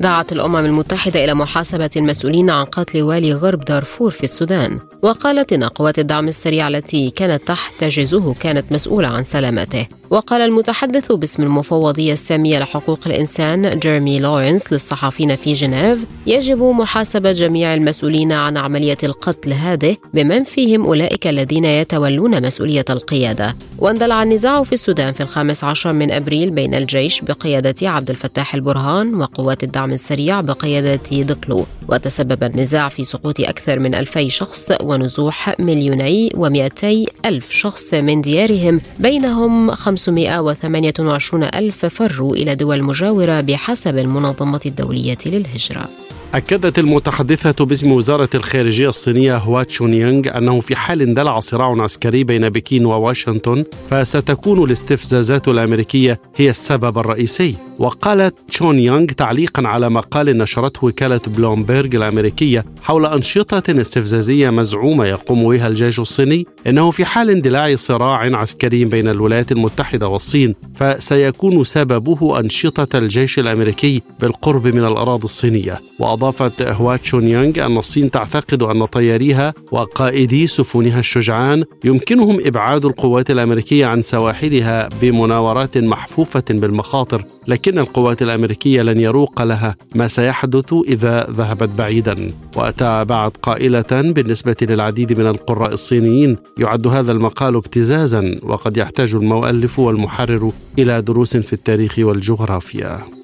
دعت الأمم المتحدة إلى محاسبة المسؤولين عن قتل والي غرب دارفور في السودان وقالت إن قوات الدعم السريع التي كانت تحتجزه كانت مسؤولة عن سلامته. وقال المتحدث باسم المفوضية السامية لحقوق الإنسان جيرمي لورنس للصحفيين في جنيف يجب محاسبة جميع المسؤولين عن عملية القتل هذه بمن فيهم أولئك الذين يتولون مسؤولية القيادة. واندلع النزاع في السودان في الخامس عشر من أبريل بين الجيش بقيادة عبد الفتاح البرهان وقوات الدعم السريع بقيادة دقلو وتسبب النزاع في سقوط أكثر من ألفي شخص ونزوح مليوني ومئتي ألف شخص من ديارهم. بينهم 528 ألف فروا إلى دول مجاورة بحسب المنظمة الدولية للهجرة. أكدت المتحدثة باسم وزارة الخارجية الصينية هوا تشونيانغ أنه في حال اندلع صراع عسكري بين بكين وواشنطن فستكون الاستفزازات الأمريكية هي السبب الرئيسي. وقالت تشون يونغ تعليقا على مقال نشرته وكالة بلومبيرغ الأمريكية حول أنشطة استفزازية مزعومة يقوم بها الجيش الصيني إنه في حال اندلاع صراع عسكري بين الولايات المتحدة والصين فسيكون سببه أنشطة الجيش الأمريكي بالقرب من الأراضي الصينية. وأضافت هوا تشون يونغ أن الصين تعتقد أن طياريها وقائدي سفنها الشجعان يمكنهم إبعاد القوات الأمريكية عن سواحلها بمناورات محفوفة بالمخاطر لكن القوات الأمريكية لن يروق لها ما سيحدث إذا ذهبت بعيدا. وتابعت قائلة بالنسبة للعديد من القراء الصينيين يعد هذا المقال ابتزازا وقد يحتاج المؤلف والمحرر إلى دروس في التاريخ والجغرافيا.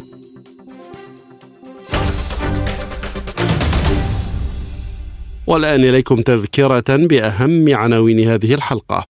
والآن إليكم تذكرة بأهم عناوين هذه الحلقة.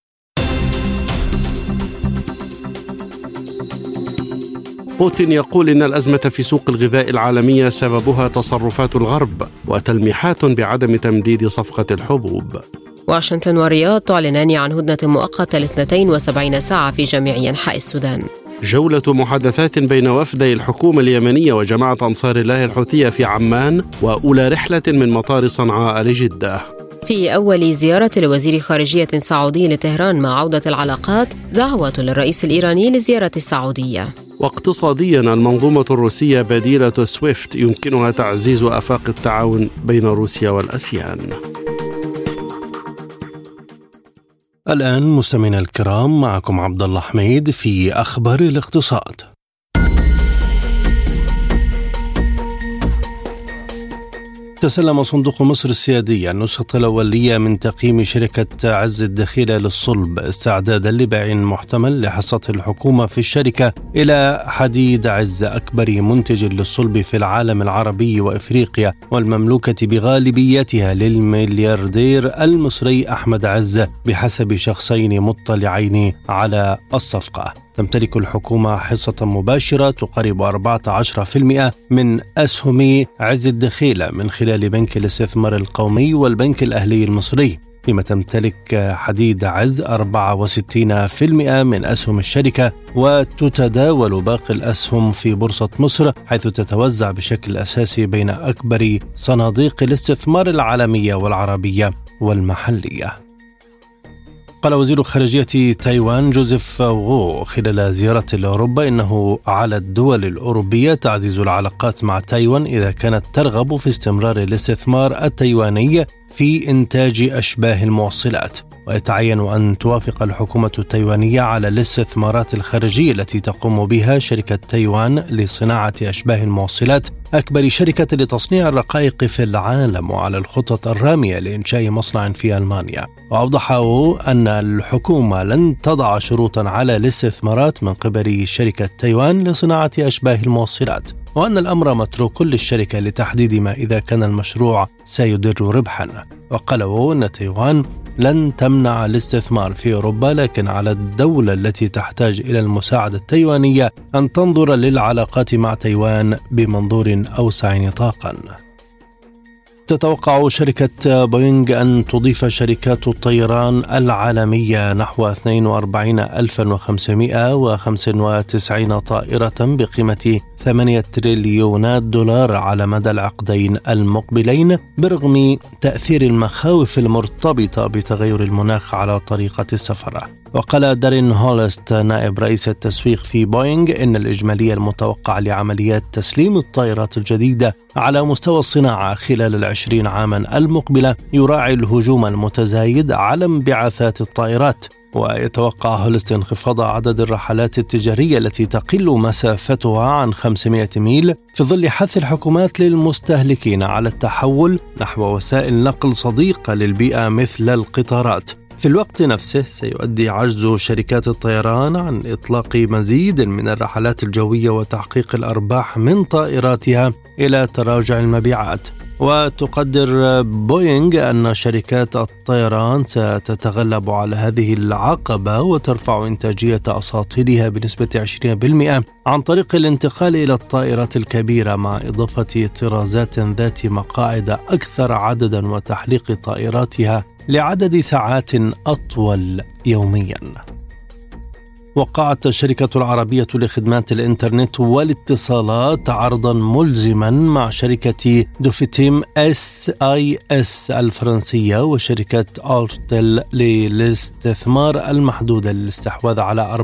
بوتين يقول إن الأزمة في سوق الغذاء العالمية سببها تصرفات الغرب وتلميحات بعدم تمديد صفقة الحبوب. واشنطن والرياض تعلنان عن هدنة مؤقتة ل 72 ساعة في جميع أنحاء السودان. جولة محادثات بين وفدي الحكومة اليمنية وجماعة أنصار الله الحوثية في عمان وأولى رحلة من مطار صنعاء لجدة. في أول زيارة لوزير خارجية سعودي لطهران مع عودة العلاقات دعوة للرئيس الإيراني لزيارة السعودية. واقتصاديا المنظومة الروسية بديلة سويفت يمكنها تعزيز آفاق التعاون بين روسيا والأسيان. الآن مستمعينا الكرام معكم عبد الله حميد في أخبار الاقتصاد. تسلم صندوق مصر السيادية النسخة الأولية من تقييم شركة عز الدخيلة للصلب استعدادا لبيع محتمل لحصة الحكومة في الشركة إلى حديد عز أكبر منتج للصلب في العالم العربي وإفريقيا والمملوكة بغالبيتها للملياردير المصري أحمد عز بحسب شخصين مطلعين على الصفقة. تمتلك الحكومة حصة مباشرة تقارب 14% من أسهم عز الدخيلة من خلال بنك الاستثمار القومي والبنك الأهلي المصري فيما تمتلك حديد عز 64% من أسهم الشركة وتتداول باقي الأسهم في بورصة مصر حيث تتوزع بشكل أساسي بين أكبر صناديق الاستثمار العالمية والعربية والمحلية. قال وزير خارجية تايوان جوزيف غو خلال زيارة لأوروبا إنه على الدول الأوروبية تعزيز العلاقات مع تايوان إذا كانت ترغب في استمرار الاستثمار التايواني في إنتاج أشباه الموصلات. ويتعين أن توافق الحكومة التايوانية على الاستثمارات الخارجية التي تقوم بها شركة تايوان لصناعة أشباه الموصلات أكبر شركة لتصنيع الرقائق في العالم وعلى الخطط الرامية لإنشاء مصنع في ألمانيا. وأوضح أن الحكومة لن تضع شروطا على الاستثمارات من قبل شركة تايوان لصناعة أشباه الموصلات وأن الأمر متروك للشركة لتحديد ما إذا كان المشروع سيدر ربحا. وقال أن تايوان لن تمنع الاستثمار في أوروبا لكن على الدولة التي تحتاج إلى المساعدة التايوانية أن تنظر للعلاقات مع تايوان بمنظور أوسع نطاقا. تتوقع شركة بوينغ أن تضيف شركات الطيران العالمية نحو 42595 طائرة بقيمة 8 تريليونات دولار على مدى العقدين المقبلين برغم تأثير المخاوف المرتبطة بتغير المناخ على طريقة السفر. وقال دارين هولست نائب رئيس التسويق في بوينغ إن الإجمالي المتوقع لعمليات تسليم الطائرات الجديدة على مستوى الصناعة خلال العشرين عاما المقبلة يراعي الهجوم المتزايد على انبعاثات الطائرات. ويتوقع هولست انخفاض عدد الرحلات التجارية التي تقل مسافتها عن 500 ميل في ظل حث الحكومات للمستهلكين على التحول نحو وسائل نقل صديقة للبيئة مثل القطارات. في الوقت نفسه سيؤدي عجز شركات الطيران عن إطلاق مزيد من الرحلات الجوية وتحقيق الأرباح من طائراتها إلى تراجع المبيعات. وتقدر بوينغ أن شركات الطيران ستتغلب على هذه العقبة وترفع إنتاجية أساطيلها بنسبة 20% عن طريق الانتقال إلى الطائرات الكبيرة مع إضافة طرازات ذات مقاعد أكثر عددا وتحليق طائراتها لعدد ساعات أطول يومياً. وقعت الشركة العربية لخدمات الإنترنت والاتصالات عرضا ملزما مع شركة Devoteam SAS الفرنسية وشركة أرتل للاستثمار المحدود للاستحواذ على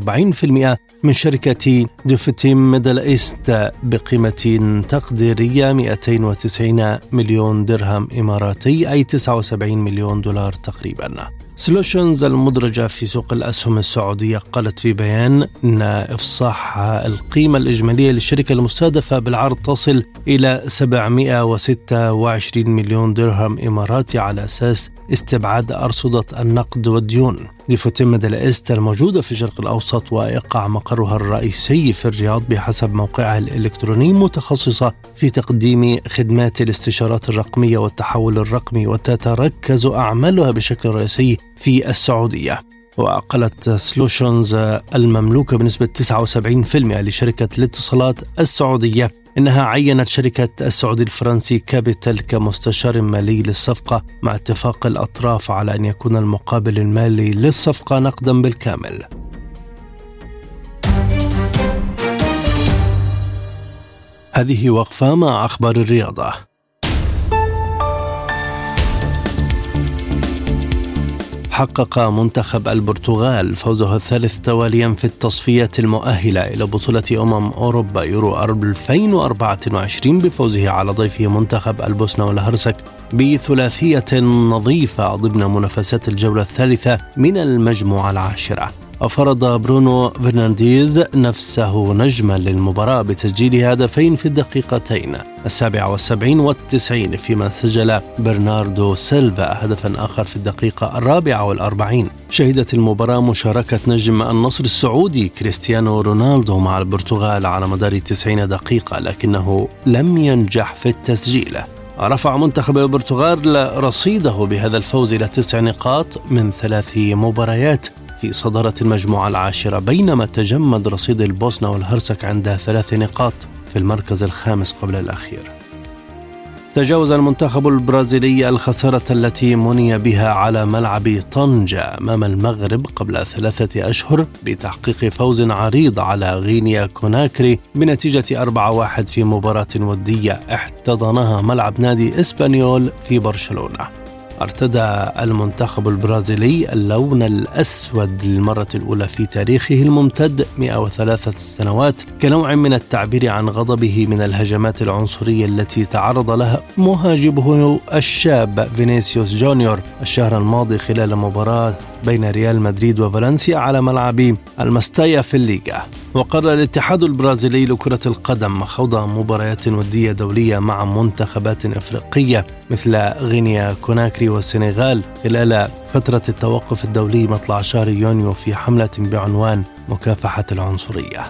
40% من شركة Devoteam Middle East بقيمة تقديرية 290 مليون درهم إماراتي أي 79 مليون دولار تقريبا. Solutions المدرجة في سوق الأسهم السعودية قالت في بيان أن إفصاح القيمة الإجمالية للشركة المستهدفة بالعرض تصل إلى 726 مليون درهم إماراتي على أساس استبعاد أرصدة النقد والديون. Devoteam Middle East الموجودة في الشرق الأوسط ويقع مقرها الرئيسي في الرياض بحسب موقعها الإلكتروني متخصصة في تقديم خدمات الاستشارات الرقمية والتحول الرقمي وتتركز أعمالها بشكل رئيسي في السعودية. وقالت Solutions المملوكة بنسبة 79% لشركة الاتصالات السعودية. إنها عينت شركة السعودي الفرنسي كابيتال كمستشار مالي للصفقة مع اتفاق الأطراف على أن يكون المقابل المالي للصفقة نقدا بالكامل. هذه وقفة مع أخبار الرياضة. حقق منتخب البرتغال فوزه الثالث تواليا في التصفيات المؤهلة إلى بطولة أمم أوروبا يورو 2024 بفوزه على ضيفه منتخب البوسنة والهرسك بثلاثية نظيفة ضمن منافسات الجولة الثالثة من المجموعة العاشرة. وفرض برونو فرنانديز نفسه نجما للمباراة بتسجيل هدفين في الدقيقتين السابعة والسبعين والتسعين فيما سجل برناردو سيلفا هدفا آخر في الدقيقة الرابعة والأربعين. شهدت المباراة مشاركة نجم النصر السعودي كريستيانو رونالدو مع البرتغال على مدار 90 دقيقة لكنه لم ينجح في التسجيل. رفع منتخب البرتغال رصيده بهذا الفوز إلى تسع نقاط من ثلاث مباريات. صدارة المجموعة العاشرة بينما تجمد رصيد البوسنة والهرسك عند ثلاث نقاط في المركز الخامس قبل الأخير. تجاوز المنتخب البرازيلي الخسارة التي مني بها على ملعب طنجة أمام المغرب قبل ثلاثة أشهر بتحقيق فوز عريض على غينيا كوناكري بنتيجة 4-1 في مباراة ودية احتضنها ملعب نادي إسبانيول في برشلونة. ارتدى المنتخب البرازيلي اللون الأسود للمرة الأولى في تاريخه الممتد 103 سنوات كنوع من التعبير عن غضبه من الهجمات العنصرية التي تعرض لها مهاجمه الشاب فينيسيوس جونيور. الشهر الماضي خلال مباراة بين ريال مدريد وفالنسيا على ملعب المستايا في الليغا. وقرر الاتحاد البرازيلي لكرة القدم خوض مباريات ودية دولية مع منتخبات أفريقية مثل غينيا كوناكري والسنغال. خلال فترة التوقف الدولي مطلع شهر يونيو في حملة بعنوان مكافحة العنصرية.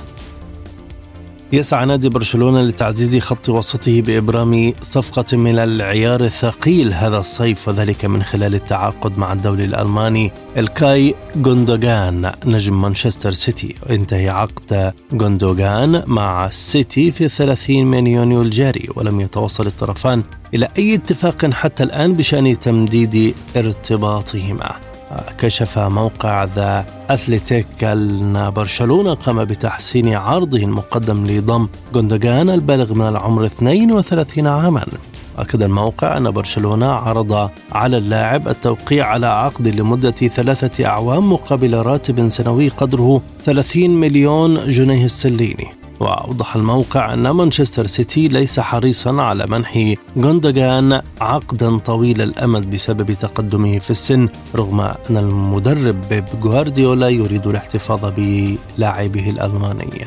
يسعى نادي برشلونة لتعزيز خط وسطه بإبرام صفقة من العيار الثقيل. هذا الصيف وذلك من خلال التعاقد مع الدولي الألماني. إلكاي جوندوغان نجم مانشستر سيتي. وينتهي عقد جوندوغان مع السيتي في 30 من يونيو الجاري ولم يتوصل الطرفان إلى أي اتفاق حتى الآن بشأن تمديد ارتباطهما. كشف موقع ذا أثليتيك أن برشلونة قام بتحسين عرضه المقدم لضم جوندوغان البالغ من العمر 32 عاما. أكد الموقع أن برشلونة عرض على اللاعب التوقيع على عقد لمدة ثلاثة أعوام مقابل راتب سنوي قدره 30 مليون جنيه استرليني وأوضح الموقع أن مانشستر سيتي ليس حريصا على منح غوندوغان عقدا طويل الأمد بسبب تقدمه في السن رغم أن المدرب بيب غوارديولا يريد الاحتفاظ بلاعبه الألماني.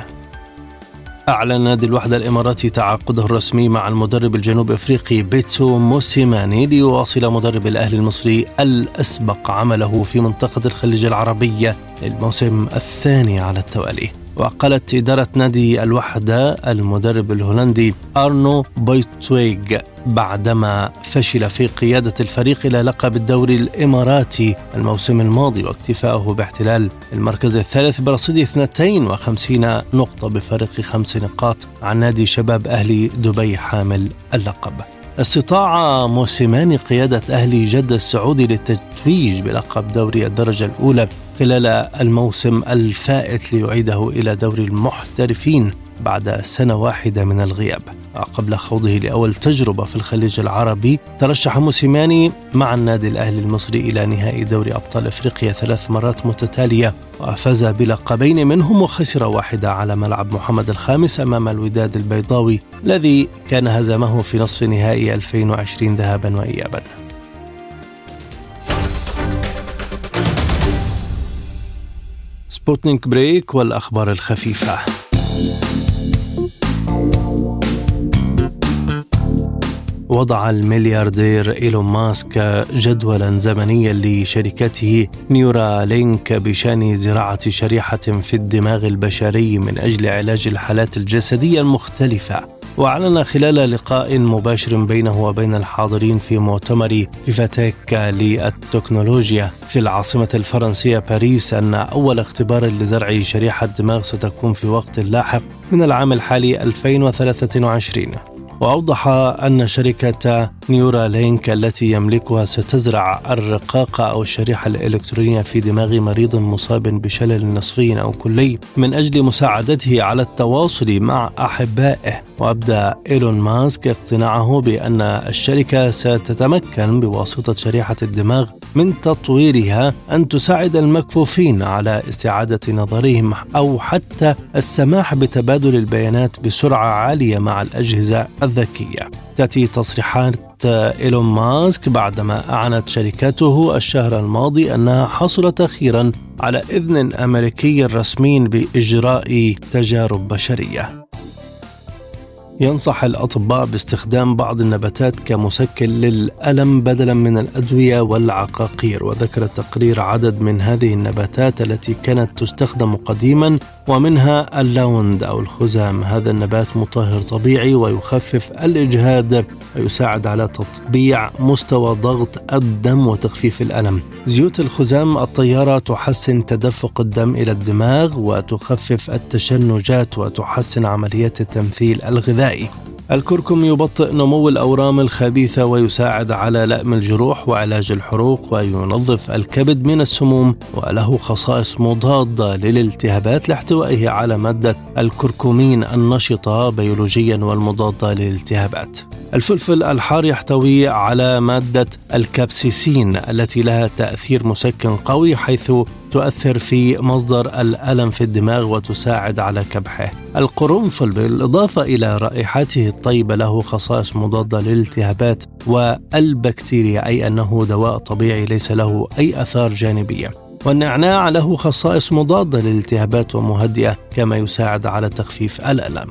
أعلن نادي الوحدة الإماراتي تعاقده الرسمي مع المدرب الجنوب أفريقي بيتسو موسيماني ليواصل مدرب الأهلي المصري الأسبق عمله في منطقة الخليج العربية للموسم الثاني على التوالي. وقالت إدارة نادي الوحدة المدرب الهولندي أرنو بويتويغ بعدما فشل في قيادة الفريق إلى لقب الدوري الإماراتي الموسم الماضي واكتفاءه باحتلال المركز الثالث برصيد 52 نقطة بفارق خمس نقاط عن نادي شباب أهلي دبي حامل اللقب. استطاع موسيماني قيادة أهلي جدة السعودي للتتويج بلقب دوري الدرجة الأولى خلال الموسم الفائت ليعيده إلى دوري المحترفين بعد سنة واحدة من الغياب. قبل خوضه لأول تجربة في الخليج العربي ترشح موسيماني مع النادي الأهلي المصري إلى نهائي دوري أبطال إفريقيا ثلاث مرات متتالية وفاز بلقبين منهم وخسر واحدة على ملعب محمد الخامس أمام الوداد البيضاوي الذي كان هزمه في نصف نهائي 2020 ذهابا وإيابا. سبوتنيك break والأخبار الخفيفة. وضع الملياردير إيلون ماسك جدولا زمنيا لشركته Neuralink بشأن زراعة شريحة في الدماغ البشري من أجل علاج الحالات الجسدية المختلفة. وأعلن خلال لقاء مباشر بينه وبين الحاضرين في مؤتمر VivaTech للتكنولوجيا. في العاصمة الفرنسية باريس أن أول اختبار لزرع شريحة دماغ ستكون في وقت لاحق من العام الحالي 2023 وأوضح أن شركة نيورا لينك التي يملكها ستزرع الرقاقة أو الشريحة الإلكترونية في دماغ مريض مصاب بشلل نصفي أو كلي. من أجل مساعدته على التواصل مع أحبائه وأبدى إيلون ماسك اقتناعه بأن الشركة ستتمكن بواسطة شريحة الدماغ من تطويرها أن تساعد المكفوفين على استعادة نظرهم أو حتى السماح بتبادل البيانات بسرعة عالية مع الأجهزة الذكية. تأتي تصريحات إيلون ماسك بعدما أعلنت شركته الشهر الماضي أنها حصلت أخيرا على إذن أمريكي رسمي بإجراء تجارب بشرية. ينصح الأطباء باستخدام بعض النباتات كمسكن للألم بدلا من الأدوية والعقاقير وذكر التقرير عدد من هذه النباتات التي كانت تستخدم قديما ومنها اللاوند أو الخزام. هذا النبات مطهر طبيعي ويخفف الإجهاد ويساعد على تطبيع مستوى ضغط الدم وتخفيف الألم. زيوت الخزام الطيارة تحسن تدفق الدم إلى الدماغ وتخفف التشنجات وتحسن عمليات التمثيل الغذائي. الكركم يبطئ نمو الأورام الخبيثة ويساعد على لأم الجروح وعلاج الحروق وينظف الكبد من السموم وله خصائص مضادة للالتهابات لاحتوائه على مادة الكركمين النشطة بيولوجيا والمضادة للالتهابات. الفلفل الحار يحتوي على مادة الكابسيسين التي لها تأثير مسكن قوي حيث تؤثر في مصدر الألم في الدماغ وتساعد على كبحه. القرنفل بالإضافة إلى رائحته الطيبة له خصائص مضادة للالتهابات والبكتيريا أي أنه دواء طبيعي ليس له أي آثار جانبية. والنعناع له خصائص مضادة للالتهابات ومهدئة كما يساعد على تخفيف الألم.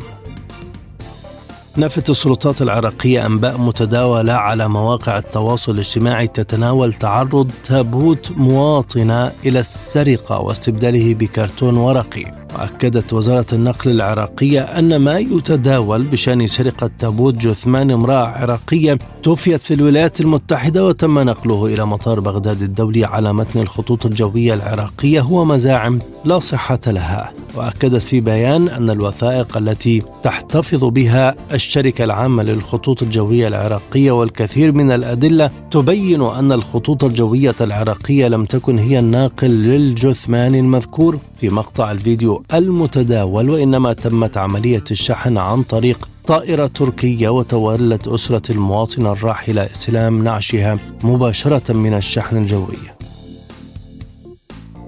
نفت السلطات العراقية أنباء متداولة على مواقع التواصل الاجتماعي تتناول تعرض تابوت مواطنة إلى السرقة واستبداله بكرتون ورقي. وأكدت وزارة النقل العراقية أن ما يتداول بشأن سرقة تابوت جثمان امرأة عراقية توفيت في الولايات المتحدة وتم نقله إلى مطار بغداد الدولي على متن الخطوط الجوية العراقية هو مزاعم لا صحة لها. وأكدت في بيان أن الوثائق التي تحتفظ بها الشركة العامة للخطوط الجوية العراقية والكثير من الأدلة تبين أن الخطوط الجوية العراقية لم تكن هي الناقل للجثمان المذكور. في مقطع الفيديو المتداول وإنما تمت عملية الشحن عن طريق طائرة تركية وتولت أسرة المواطنة الراحلة إسلام نعشها مباشرة من الشحن الجوي.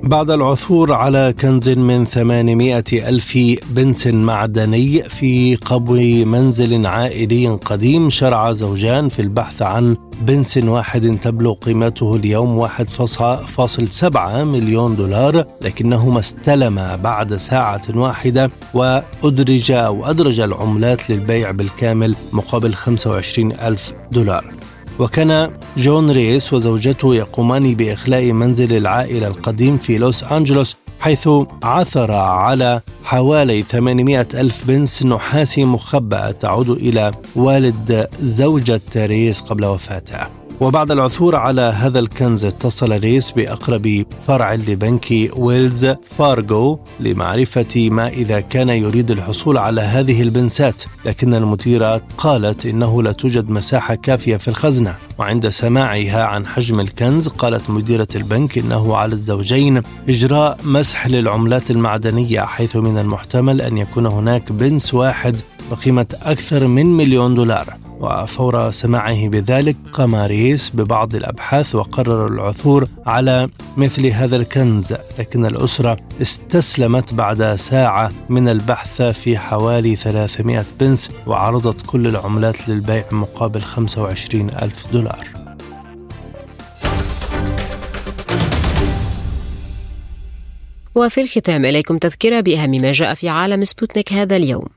بعد العثور على كنز من 800 ألف بنس معدني في قبو منزل عائلي قديم شرع زوجان في البحث عن بنس واحد تبلغ قيمته اليوم 1.7 مليون دولار لكنهما استلم بعد ساعة واحدة وأدرج أو أدرج العملات للبيع بالكامل مقابل 25 ألف دولار. وكان جون ريس وزوجته يقومان بإخلاء منزل العائلة القديم في لوس أنجلوس. حيث عثر على حوالي 800 ألف بنس نحاسي مخبأة تعود إلى والد زوجة ريس قبل وفاته. وبعد العثور على هذا الكنز اتصل ريس بأقرب فرع لبنك ويلز فارغو لمعرفة ما إذا كان يريد الحصول على هذه البنسات لكن المديرة قالت إنه لا توجد مساحة كافية في الخزنة. وعند سماعها عن حجم الكنز قالت مديرة البنك إنه على الزوجين إجراء مسح للعملات المعدنية حيث من المحتمل أن يكون هناك بنس واحد بقيمة أكثر من مليون دولار. وفور سماعه بذلك قام ريس ببعض الأبحاث وقرر العثور على مثل هذا الكنز لكن الأسرة استسلمت بعد ساعة من البحث في حوالي 300 بنس وعرضت كل العملات للبيع مقابل 25 ألف دولار. وفي الختام إليكم تذكرة بأهم ما جاء في عالم سبوتنيك هذا اليوم.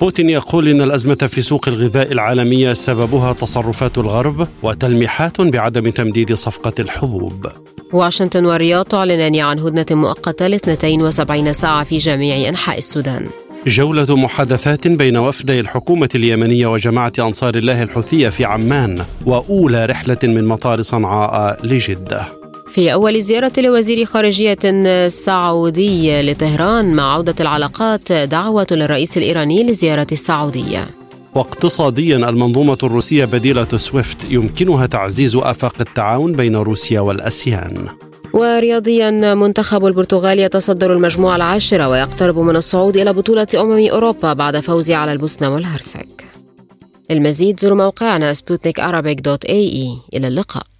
بوتين يقول إن الأزمة في سوق الغذاء العالمية سببها تصرفات الغرب وتلميحات بعدم تمديد صفقة الحبوب. واشنطن والرياض تعلنان عن هدنة مؤقتة ل 72 ساعة في جميع أنحاء السودان. جولة محادثات بين وفدي الحكومة اليمنية وجماعة أنصار الله الحوثية في عمان وأولى رحلة من مطار صنعاء لجدة. في أول زيارة لوزير خارجية سعودي لطهران مع عودة العلاقات دعوة للرئيس الإيراني لزيارة السعودية. واقتصاديا المنظومة الروسية بديلة سويفت يمكنها تعزيز آفاق التعاون بين روسيا والأسيان. ورياضيا منتخب البرتغال يتصدر المجموعة العاشرة ويقترب من الصعود إلى بطولة أمم أوروبا بعد فوزه على البوسنة والهرسك. المزيد زوروا موقعنا سبوتنيك إلى اللقاء.